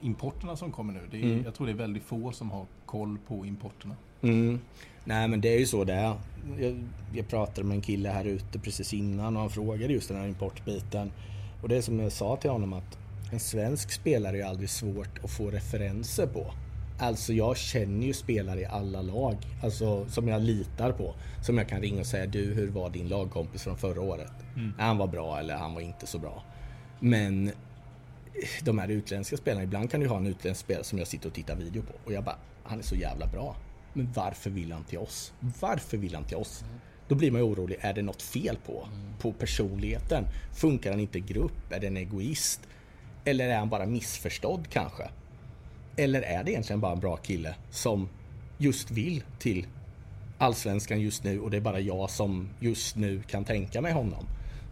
importerna som kommer nu, det är,
Mm.
jag tror det är väldigt få som har koll på importerna.
Mm. Nej men det är ju så det är. Jag, jag pratade med en kille här ute precis innan och han frågade just den här importbiten. Och det är som jag sa till honom att en svensk spelare är aldrig svårt att få referenser på. Alltså jag känner ju spelare i alla lag, alltså som jag litar på. Som jag kan ringa och säga du hur var din lagkompis från förra året? Han var bra eller han var inte så bra. Men de här utländska spelarna, ibland kan du ha en utländsk spelare som jag sitter och tittar video på och jag bara, han är så jävla bra. Men varför vill han till oss? Varför vill han till oss? Då blir man ju orolig, är det något fel på? På personligheten? Funkar han inte i grupp? Är det en egoist? Eller är han bara missförstådd kanske? Eller är det egentligen bara en bra kille som just vill till Allsvenskan just nu och det är bara jag som just nu kan tänka mig honom.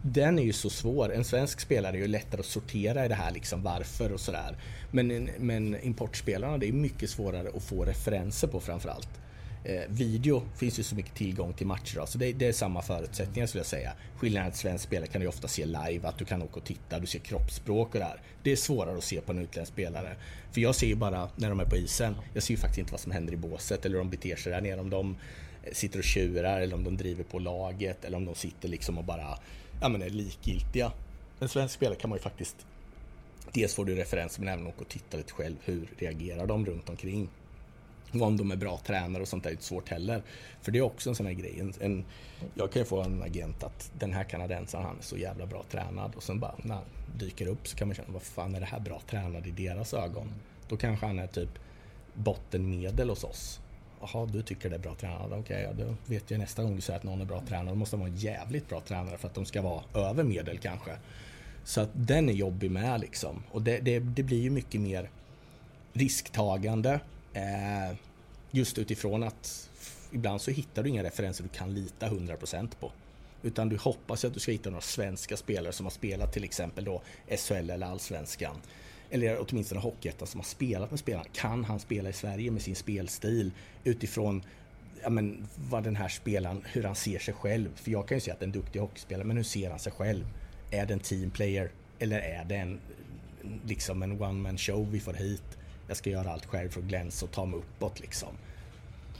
Den är ju så svår. En svensk spelare är ju lättare att sortera i det här liksom varför och sådär. Men, men importspelarna det är mycket svårare att få referenser på framförallt. Eh, video finns ju så mycket tillgång till matcher då, så det, det är samma förutsättningar skulle jag säga. Skillnaden är att svensk spelare kan du ofta se live, att du kan åka och titta, du ser kroppsspråk och det här. Det är svårare att se på en utländsk spelare. För jag ser ju bara när de är på isen, jag ser ju faktiskt inte vad som händer i båset eller hur de beter sig där nere. Om de sitter och tjurar eller om de driver på laget eller om de sitter liksom och bara ja, men är likgiltiga. En svensk spelare kan man ju faktiskt Dels får du referenser men även åka och titta lite själv. Hur reagerar de runt omkring? Och om de är bra tränare och sånt där är inte svårt heller. För det är också en sån här grej. En, en, jag kan ju få en agent att den här kanadensaren han är så jävla bra tränad och sen bara när han dyker upp så kan man känna vad fan är det här bra tränad i deras ögon? Då kanske han är typ bottenmedel hos oss. Jaha, du tycker det är bra tränare. Okej, ja, då vet jag nästa gång du säger att någon är bra tränare. Då måste de vara en jävligt bra tränare för att de ska vara över medel kanske. Så att den är jobbig med liksom. Och det, det, det blir ju mycket mer risktagande. Eh, just utifrån att ibland så hittar du inga referenser du kan lita 100% på. Utan du hoppas att du ska hitta några svenska spelare som har spelat till exempel då SHL eller Allsvenskan. Eller åtminstone Hockeyettan som har spelat med spelarna. Kan han spela i Sverige med sin spelstil utifrån ja, men, vad den här spelaren, hur han ser sig själv. För jag kan ju säga att det är en duktig hockeyspelare, men hur ser han sig själv? Är det en teamplayer? Eller är det en, liksom en one man show vi får hit? Jag ska göra allt själv för att glänsa och ta mig uppåt liksom.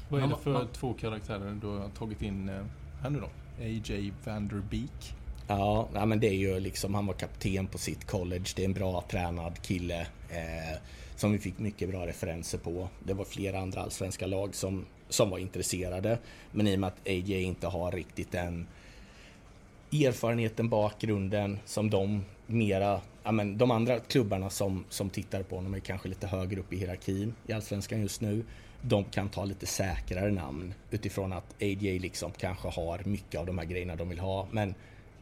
Vad är det för
man-
två karaktärer du har tagit in eh, här nu då? A.J. Vanderbeek.
Ja, nej, men det är ju liksom, han var kapten på sitt college. Det är en bra tränad kille eh, som vi fick mycket bra referenser på. Det var flera andra allsvenska lag som, som var intresserade. Men i och med att AJ inte har riktigt den erfarenheten, bakgrunden som de mera, ja men de andra klubbarna som, som tittar på honom är kanske lite högre upp i hierarkin i Allsvenskan just nu. De kan ta lite säkrare namn utifrån att AJ liksom kanske har mycket av de här grejerna de vill ha. Men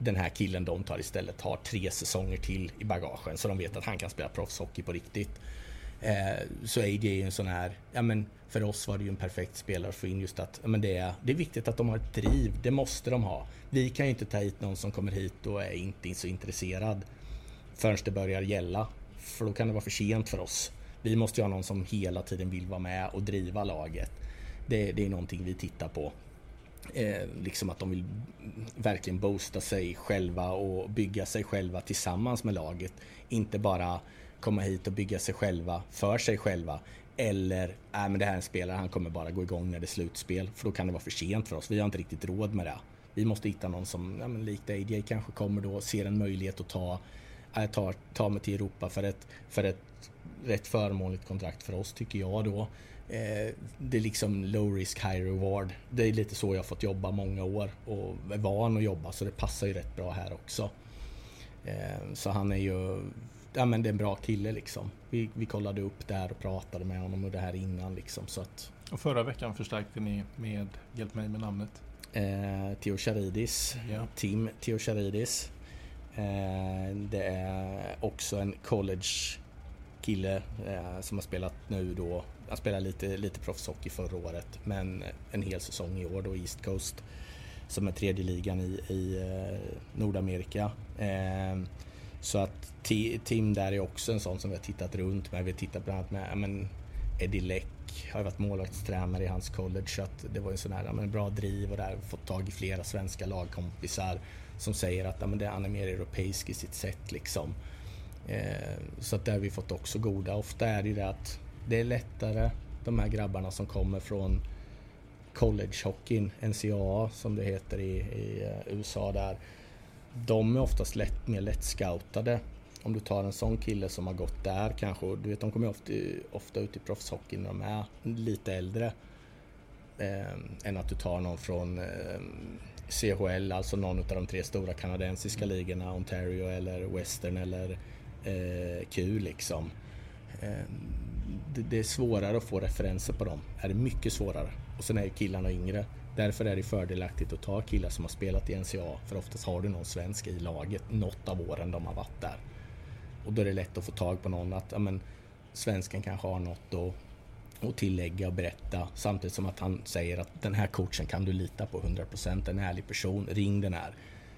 den här killen de tar istället har tre säsonger till i bagagen så de vet att han kan spela proffshockey på riktigt. Eh, så AJ är ju en sån här, ja men för oss var det ju en perfekt spelare att få in just att ja, men det, är, det är viktigt att de har ett driv, det måste de ha. Vi kan ju inte ta hit någon som kommer hit och är inte så intresserad förrän det börjar gälla. För då kan det vara för sent för oss. Vi måste ju ha någon som hela tiden vill vara med och driva laget. Det, det är någonting vi tittar på. Eh, liksom att de vill verkligen boosta sig själva och bygga sig själva tillsammans med laget. Inte bara komma hit och bygga sig själva för sig själva. Eller, äh, men det här är en spelare, han kommer bara gå igång när det är slutspel. För då kan det vara för sent för oss. Vi har inte riktigt råd med det. Vi måste hitta någon som, ja, men likt AJ kanske kommer då och ser en möjlighet att ta, äh, ta, ta mig till Europa för ett, för ett rätt förmånligt kontrakt för oss tycker jag då. Eh, det är liksom low risk high reward. Det är lite så jag fått jobba många år och är van att jobba så det passar ju rätt bra här också. Eh, så han är ju, ja men det är en bra kille liksom. Vi, vi kollade upp där och pratade med honom och det här innan liksom så att
Och förra veckan förstärkte ni med, hjälp mig med namnet.
eh, Theo Charidis,
Ja.
Tim Theo Charidis. Eh, det är också en college kille eh, som har spelat nu då. Han spelade lite, lite proffshockey förra året men en hel säsong i år då East Coast. Som är tredje ligan i, i eh, Nordamerika. Ehm, så att Tim där är också en sån som vi har tittat runt med. Vi har tittat bland annat med, men Eddie Leck har varit målvaktstränare i hans college så att det var en sån här men bra driv och där fått tag i flera svenska lagkompisar som säger att men det, han är mer europeisk i sitt sätt liksom. Ehm, så att där har vi fått också goda. Ofta är det ju det att det är lättare de här grabbarna som kommer från collegehockeyn, NCAA som det heter i, i eh, USA där. De är oftast lätt, mer lättscoutade. Om du tar en sån kille som har gått där kanske, du vet de kommer ofta, ofta ut i proffshockey när de är lite äldre. Eh, än att du tar någon från eh, CHL, alltså någon av de tre stora kanadensiska ligorna, Ontario eller Western eller eh, Q liksom. Eh, det, det, är svårare att få referenser på dem. Det Är mycket svårare. Och sen är ju killarna yngre. Därför är det fördelaktigt att ta killar som har spelat i NCA. För oftast har du någon svensk i laget något av åren de har varit där. Och då är det lätt att få tag på någon att ja, men, svensken kanske har något att, att tillägga och berätta. Samtidigt som att han säger att den här coachen kan du lita på 100%, en ärlig person, ring den här.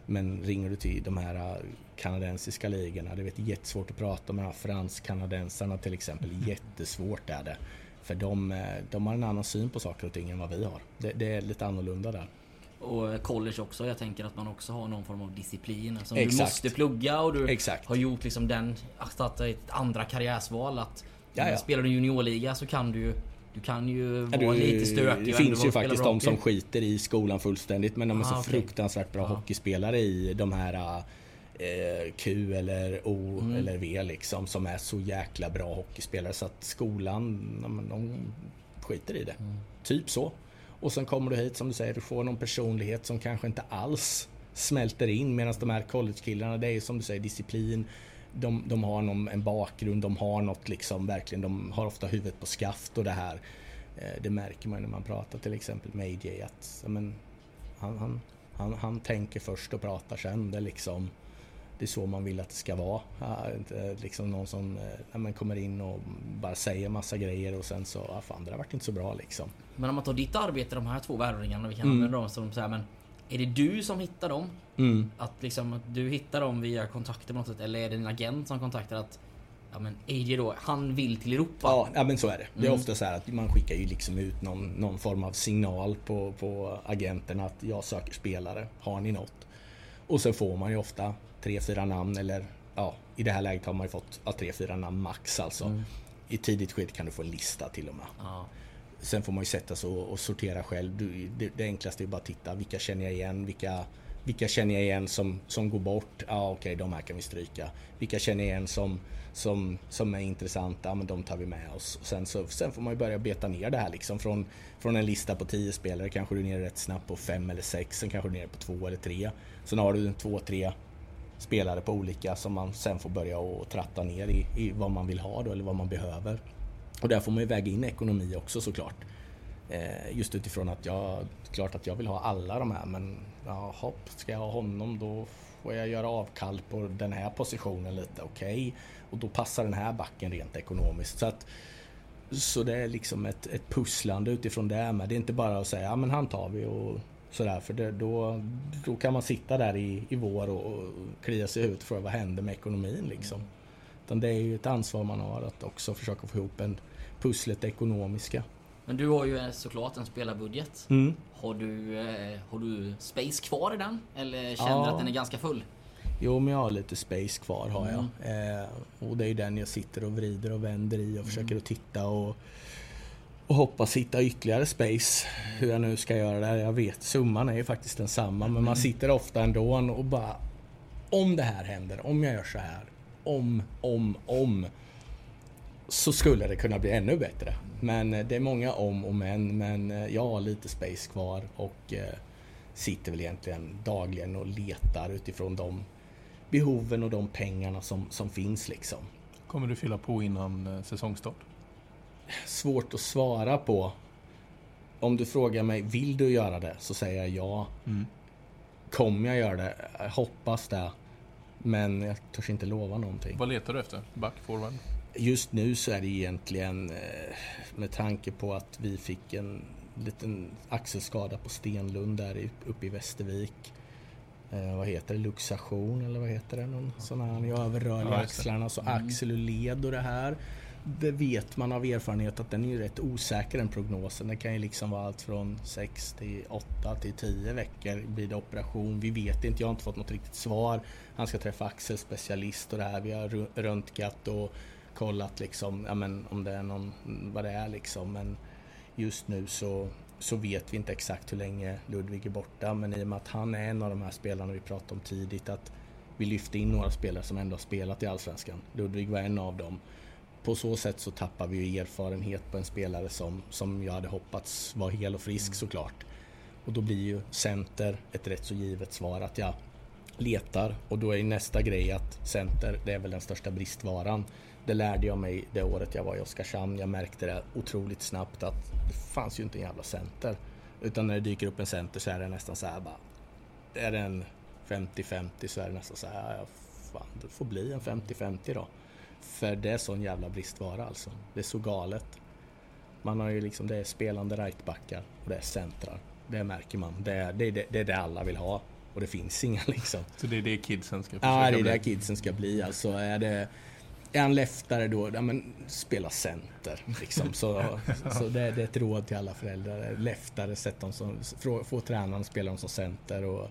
Men ringer du till de här äh, kanadensiska ligorna, det är jättesvårt att prata med de här fransk-kanadensarna till exempel. Jättesvårt är det. För de, äh, de har en annan syn på saker och ting än vad vi har. Det, det är lite annorlunda där.
Och college också. Jag tänker att man också har någon form av disciplin. Alltså du måste plugga och du
Exakt.
har gjort liksom den, att ett andra karriärsval. Att Jaja. spelar du juniorliga så kan du ju du kan ju vara du, lite stökig.
Det finns ju faktiskt de som skiter i skolan fullständigt men de är ah, så okay. fruktansvärt bra ah. hockeyspelare i de här eh, Q eller O mm. eller V liksom som är så jäkla bra hockeyspelare så att skolan, de, de skiter i det. Mm. Typ så. Och sen kommer du hit som du säger, du får någon personlighet som kanske inte alls smälter in medan de här collegekillarna, det är som du säger disciplin. De, de har någon, en bakgrund, de har något liksom verkligen, de har ofta huvudet på skaft och det här. Eh, det märker man när man pratar till exempel med AJ att men, han, han, han, han tänker först och pratar sen. Det är liksom det är så man vill att det ska vara. Inte liksom någon som ja, men kommer in och bara säger massa grejer och sen så, ja, fan det har varit inte så bra liksom.
Men om man tar ditt arbete, de här två värvningarna, vi kan mm. använda dem som så här, men är det du som hittar dem? Mm. Att liksom att du hittar dem via kontakter på något sätt eller är det din agent som kontaktar att Ja men AJ då, han vill till Europa?
Ja, ja men så är det. Det är mm. ofta så här att man skickar ju liksom ut någon, någon form av signal på, på agenterna att jag söker spelare. Har ni något? Och sen får man ju ofta tre, fyra namn eller ja, i det här läget har man ju fått ja, tre, fyra namn max alltså. Mm. I tidigt skede kan du få en lista till och med. Ja. Sen får man ju sätta sig och, och sortera själv. Du, det, det, enklaste är bara att titta. Vilka känner jag igen? Vilka, vilka känner jag igen som, som går bort? Ja, okej, okay, de här kan vi stryka. Vilka känner jag igen som, som, som är intressanta? Ja, men de tar vi med oss. sen, så, sen får man ju börja beta ner det här liksom. Från, från en lista på tio spelare kanske du är nere rätt snabbt på fem eller sex. Sen kanske du är nere på två eller tre. Sen har du två, tre spelare på olika som man sen får börja och tratta ner i, i vad man vill ha då, eller vad man behöver. Och där får man ju väga in ekonomi också såklart. Eh, just utifrån att jag, klart att jag vill ha alla de här men ja, hopp, ska jag ha honom då får jag göra avkall på den här positionen lite, okej. Okay. Och då passar den här backen rent ekonomiskt. Så, att, så det är liksom ett, ett pusslande utifrån det med. Det är inte bara att säga, ja men han tar vi och Sådär, för det, då, då kan man sitta där i, i vår och, och klia sig ut för vad händer med ekonomin liksom. Utan det är ju ett ansvar man har att också försöka få ihop en pusslet ekonomiska.
Men du har ju såklart en spelarbudget. Mm. Har, du, eh, har du space kvar i den? Eller känner du ja. att den är ganska full?
Jo, men jag har lite space kvar har jag. Mm. Eh, och det är den jag sitter och vrider och vänder i och mm. försöker att titta och och hoppas hitta ytterligare space. Hur jag nu ska göra det. Jag vet, summan är ju faktiskt densamma. Men man mm. sitter ofta ändå och bara... Om det här händer, om jag gör så här. Om, om, om. Så skulle det kunna bli ännu bättre. Men eh, det är många om och men. Men eh, jag har lite space kvar och eh, sitter väl egentligen dagligen och letar utifrån de behoven och de pengarna som, som finns liksom.
Kommer du fylla på innan säsongstart?
svårt att svara på. Om du frågar mig, vill du göra det? Så säger jag ja. Mm. Kommer jag göra det? Jag hoppas det. Men jag törs inte lova någonting.
Vad letar du efter? Back, forward?
Just nu så är det egentligen eh, med tanke på att vi fick en liten axelskada på Stenlund där uppe i Västervik. Eh, vad heter det? Luxation eller vad heter det? Någon sån här, är överrörlig i axlarna. Så mm. axel och led och det här. det vet man av erfarenhet att den är ju rätt osäker den prognosen. Det kan ju liksom vara allt från 6 till 8 till 10 veckor blir det operation. Vi vet inte, jag har inte fått något riktigt svar. Han ska träffa axelspecialist och det här. Vi har röntgat och kollat liksom, ja, men, om det är någon, vad det är liksom. Men just nu så, så vet vi inte exakt hur länge Ludvig är borta. Men i och med att han är en av de här spelarna vi pratade om tidigt att vi lyfte in några spelare som ändå har spelat i Allsvenskan. Ludvig var en av dem. På så sätt så tappar vi ju erfarenhet på en spelare som, som jag hade hoppats var hel och frisk mm. såklart. Och då blir ju center ett rätt så givet svar att jag letar och då är nästa grej att center, det är väl den största bristvaran. Det lärde jag mig det året jag var i Oskarshamn. Jag märkte det otroligt snabbt att det fanns ju inte en jävla center. Utan när det dyker upp en center så är det nästan så här bara. Är det en 50-50 så är det nästan så här, ja, fan, det får bli en 50-50 då. För det är sån jävla bristvara alltså. Det är så galet. Man har ju liksom, det är spelande rightbackar och det är centrar. Det märker man. Det är det, det, det, är det alla vill ha. Och det finns inga liksom.
Så det är det kidsen ska försöka
Ja, det är det kidsen ska bli. Alltså är det... Är han leftare då, ja men spela center. Liksom. Så, så det, det, är ett råd till alla föräldrar. Leftare, sätt dem som, få, tränaren att spela dem som center. Och,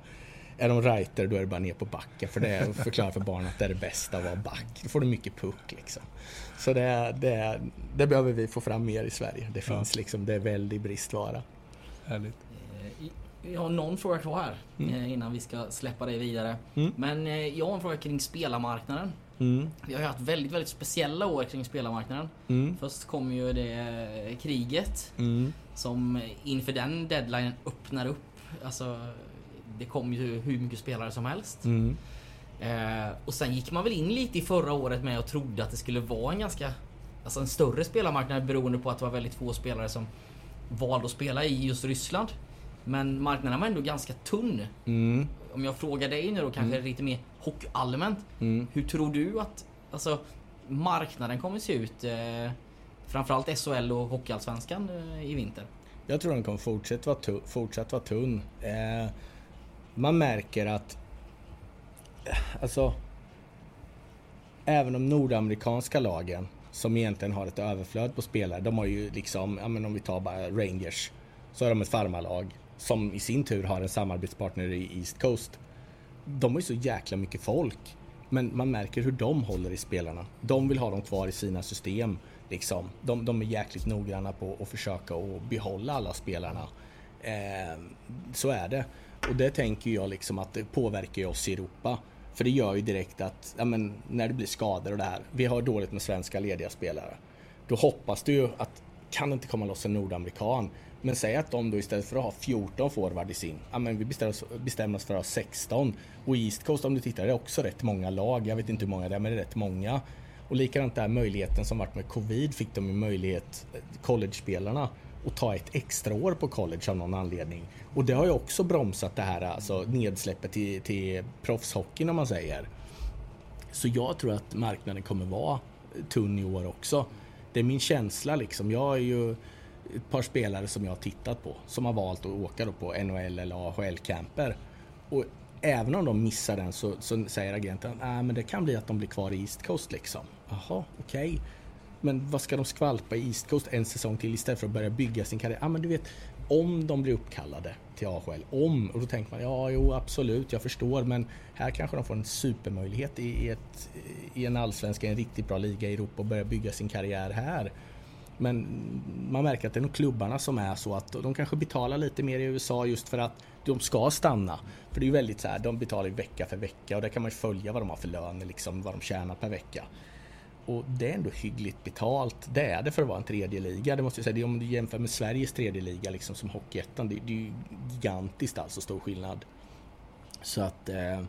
är de righter då är det bara ner på backen för det är att förklara för barnen att det är det bästa att vara back. Då får du mycket puck liksom. Så det, det, det behöver vi få fram mer i Sverige. Det finns ja. liksom, det är väldigt bristvara.
Härligt.
Eh, jag har någon fråga kvar här mm. Eh, innan vi ska släppa det vidare. Mm. Men eh, jag har en fråga kring spelarmarknaden. Mm. Vi har ju haft väldigt, väldigt speciella år kring spelarmarknaden. Mm. Först kom ju det kriget mm. som inför den deadlinen öppnar upp alltså det kom ju hur mycket spelare som helst. Mm. Eh, och sen gick man väl in lite i förra året med och trodde att det skulle vara en ganska Alltså en större spelarmarknad beroende på att det var väldigt få spelare som valde att spela i just Ryssland. Men marknaden var ändå ganska tunn. Mm. Om jag frågar dig nu då kanske mm. lite mer hockeyallmänt. Mm. Hur tror du att alltså, marknaden kommer se ut? Eh, framförallt SHL och Hockeyallsvenskan eh, i vinter.
Jag tror den kommer fortsätta vara, tu fortsatt vara tunn. Eh, man märker att alltså även de nordamerikanska lagen som egentligen har ett överflöd på spelare. De har ju liksom, ja men om vi tar bara Rangers, så har de ett farmarlag som i sin tur har en samarbetspartner i East Coast. De har ju så jäkla mycket folk. Men man märker hur de håller i spelarna. De vill ha dem kvar i sina system. Liksom. De, de är jäkligt noggranna på att försöka och behålla alla spelarna. Eh, så är det. Och det tänker jag liksom att det påverkar oss i Europa. För det gör ju direkt att, ja men, när det blir skador och det här. Vi har dåligt med svenska lediga spelare. Då hoppas du ju att, kan det inte komma loss en nordamerikan? Men säg att de då istället för att ha 14 forward i sin, ja men vi bestämmer oss, bestämmer oss för att ha 16. Och i East Coast om du tittar, det är också rätt många lag. Jag vet inte hur många det är, men det är rätt många. Och likadant där möjligheten som vart med covid fick de ju möjlighet, eh, college-spelarna, att ta ett extra år på college av någon anledning. Och det har ju också bromsat det här alltså nedsläppet till, till proffshockeyn om man säger. Så jag tror att marknaden kommer vara tunn i år också. Det är min känsla liksom. Jag är ju ett par spelare som jag har tittat på som har valt att åka på NHL eller AHL-camper. Och även om de missar den så, så säger agenten att men det kan bli att de blir kvar i East Coast liksom. Jaha, okej. Okay. Men vad ska de skvalpa i East Coast en säsong till istället för att börja bygga sin karriär? Ja, men du vet, om de blir uppkallade till AHL, om, och då tänker man ja, jo absolut, jag förstår, men här kanske de får en supermöjlighet i, ett, i en allsvenska, en riktigt bra liga i Europa och börja bygga sin karriär här. Men man märker att det är nog klubbarna som är så att de kanske betalar lite mer i USA just för att de ska stanna. För det är ju väldigt så här, de betalar ju vecka för vecka och där kan man ju följa vad de har för lön, liksom vad de tjänar per vecka. Och det är ändå hyggligt betalt. Det är det för att vara en tredje liga. Det måste jag säga. Det om du jämför med Sveriges tredje liga liksom som Hockeyettan. Det, det är ju gigantiskt alltså stor skillnad. Så att eh,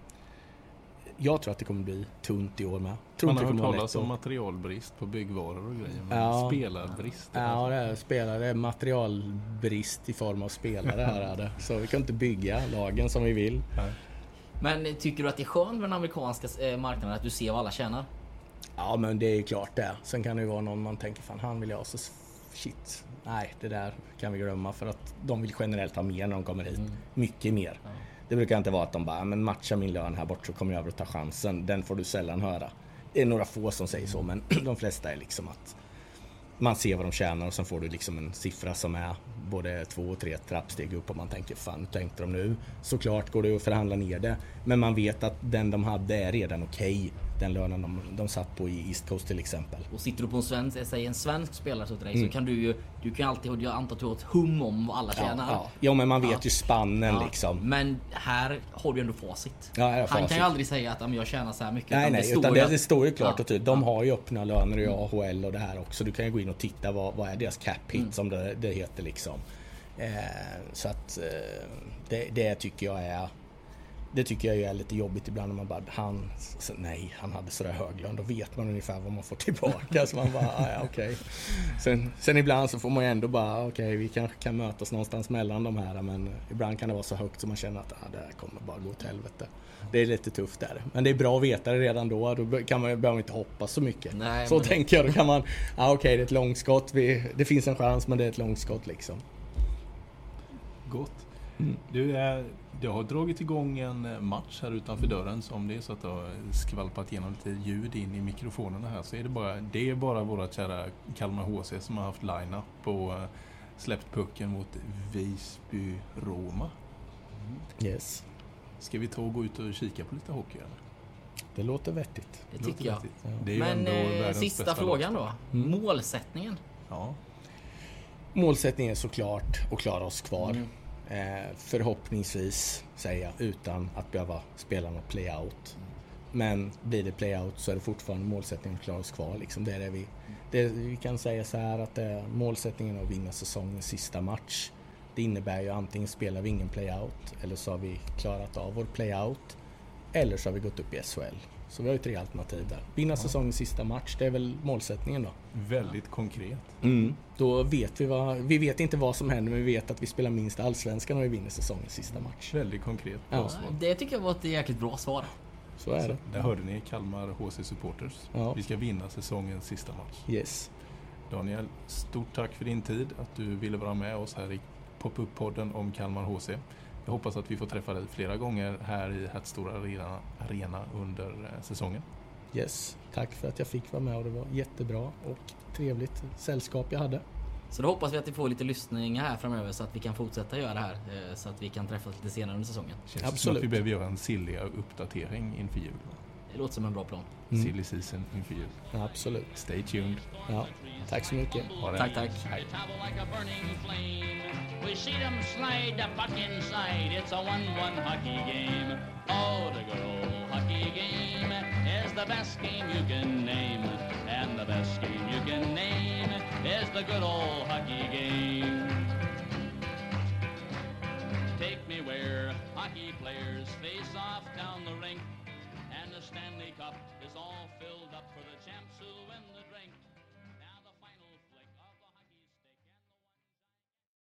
jag tror att det kommer bli tunt i år med. Tror
Man har hört talas om materialbrist på byggvaror och grejer. Men ja, spelarbrist.
Ja, det är spelare. Det är materialbrist i form av spelare här är det. Så vi kan inte bygga lagen som vi vill. Nej.
Men tycker du att det är skönt med den amerikanska eh, marknaden att du ser vad alla tjänar?
Ja men det är klart det. Sen kan det ju vara någon man tänker fan han vill jag ha så shit. Nej det där kan vi glömma för att de vill generellt ha mer när de kommer hit. Mm. Mycket mer. Ja. Det brukar inte vara att de bara, men matcha min lön här bort så kommer jag över och ta chansen. Den får du sällan höra. Det är några få som säger så men de flesta är liksom att man ser vad de tjänar och sen får du liksom en siffra som är både två och tre trappsteg upp och man tänker fan hur tänkte de nu? Såklart går det att förhandla ner det men man vet att den de hade är redan okej. Okay, den lönen de, de satt på i East Coast till exempel.
Och sitter du på en svensk, säg en svensk spelare så, dig, mm. så kan du ju, du kan alltid, jag antar att du har ett hum om vad alla tjänar.
Ja, ja. ja men man vet ja. ju spannen liksom.
Men här har du ändå facit.
Ja,
Han
facit.
kan ju aldrig säga att jag tjänar så här mycket.
Nej, nej, utan det, det står ju klart och tydligt. De har ju öppna löner i AHL och det här också. Du kan ju gå in och titta vad, vad är deras cap hit mm. som det, det heter liksom. Eh, så att eh, det, det, tycker jag är det tycker jag är lite jobbigt ibland när man bara, han, så, nej, han hade sådär hög lön. Då vet man ungefär vad man får tillbaka. så man bara, ah, ja, okej. Okay. Sen, sen, ibland så får man ju ändå bara, okej, okay, vi kanske kan mötas någonstans mellan de här. Men ibland kan det vara så högt så man känner att ah, det här kommer bara gå åt helvete. Det är lite tufft där. Men det är bra att veta det redan då. Då kan man, behöver man inte hoppas så mycket. Nej, så tänker jag. Då kan man, ah, okej, okay, det är ett långskott. Vi, det finns en chans, men det är ett långskott liksom.
Gott. Mm. Du, är, det har dragit igång en eh, match här utanför dörren. Så om det är så att det har skvalpat igenom lite ljud in i mikrofonerna här så är det bara, det är bara våra kära Kalmar HC som har haft line-up och eh, släppt pucken mot Visby-Roma.
Mm. Yes.
Ska vi ta och gå ut och kika på lite hockey eller?
Det låter vettigt.
Det tycker jag. Det Men eh, sista frågan då. Mm. Målsättningen?
Ja.
Målsättningen är såklart att klara oss kvar. Mm. Eh, förhoppningsvis, säger jag, utan att behöva spela något playout. Men blir det playout så är det fortfarande målsättningen att klara oss kvar. Liksom. Det är det vi, det, vi kan säga så här att eh, målsättningen är målsättningen att vinna säsongens sista match. Det innebär ju antingen spelar vi ingen playout eller så har vi klarat av vår playout. Eller så har vi gått upp i SHL. Så vi har ju tre alternativ där. Vinna ja. säsongens sista match, det är väl målsättningen då.
Väldigt konkret.
Mm. Då vet vi vad, vi vet inte vad som händer men vi vet att vi spelar minst allsvenskan när vi vinner säsongens sista match.
Väldigt konkret.
Ja. Det tycker jag var ett jäkligt bra svar.
Så är det.
Där hörde ni Kalmar HC Supporters. Ja. Vi ska vinna säsongens sista match.
Yes.
Daniel, stort tack för din tid, att du ville vara med oss här i Pop-Up-podden om Kalmar HC. Jag hoppas att vi får träffa dig flera gånger här i Hertstora arena, arena under eh, säsongen.
Yes, tack för att jag fick vara med och det var jättebra och trevligt sällskap jag hade.
Så då hoppas vi att vi får lite lyssningar här framöver så att vi kan fortsätta göra det här eh, så att vi kan träffas lite senare under säsongen.
Känns Absolut. som att vi behöver göra en silliga uppdatering inför jul.
Det låter som en bra plan.
Mm. Silly season inför jul.
Ja, absolut.
Stay tuned.
Ja, tack så mycket.
Tack, tack.
Hej. We see them slide the puck inside. It's a 1-1 hockey game. Oh, the good old hockey game is the best game you can name. And the best game you can name is the good old hockey game. Take me where hockey players face off down the rink. Stanley Cup is all filled up for the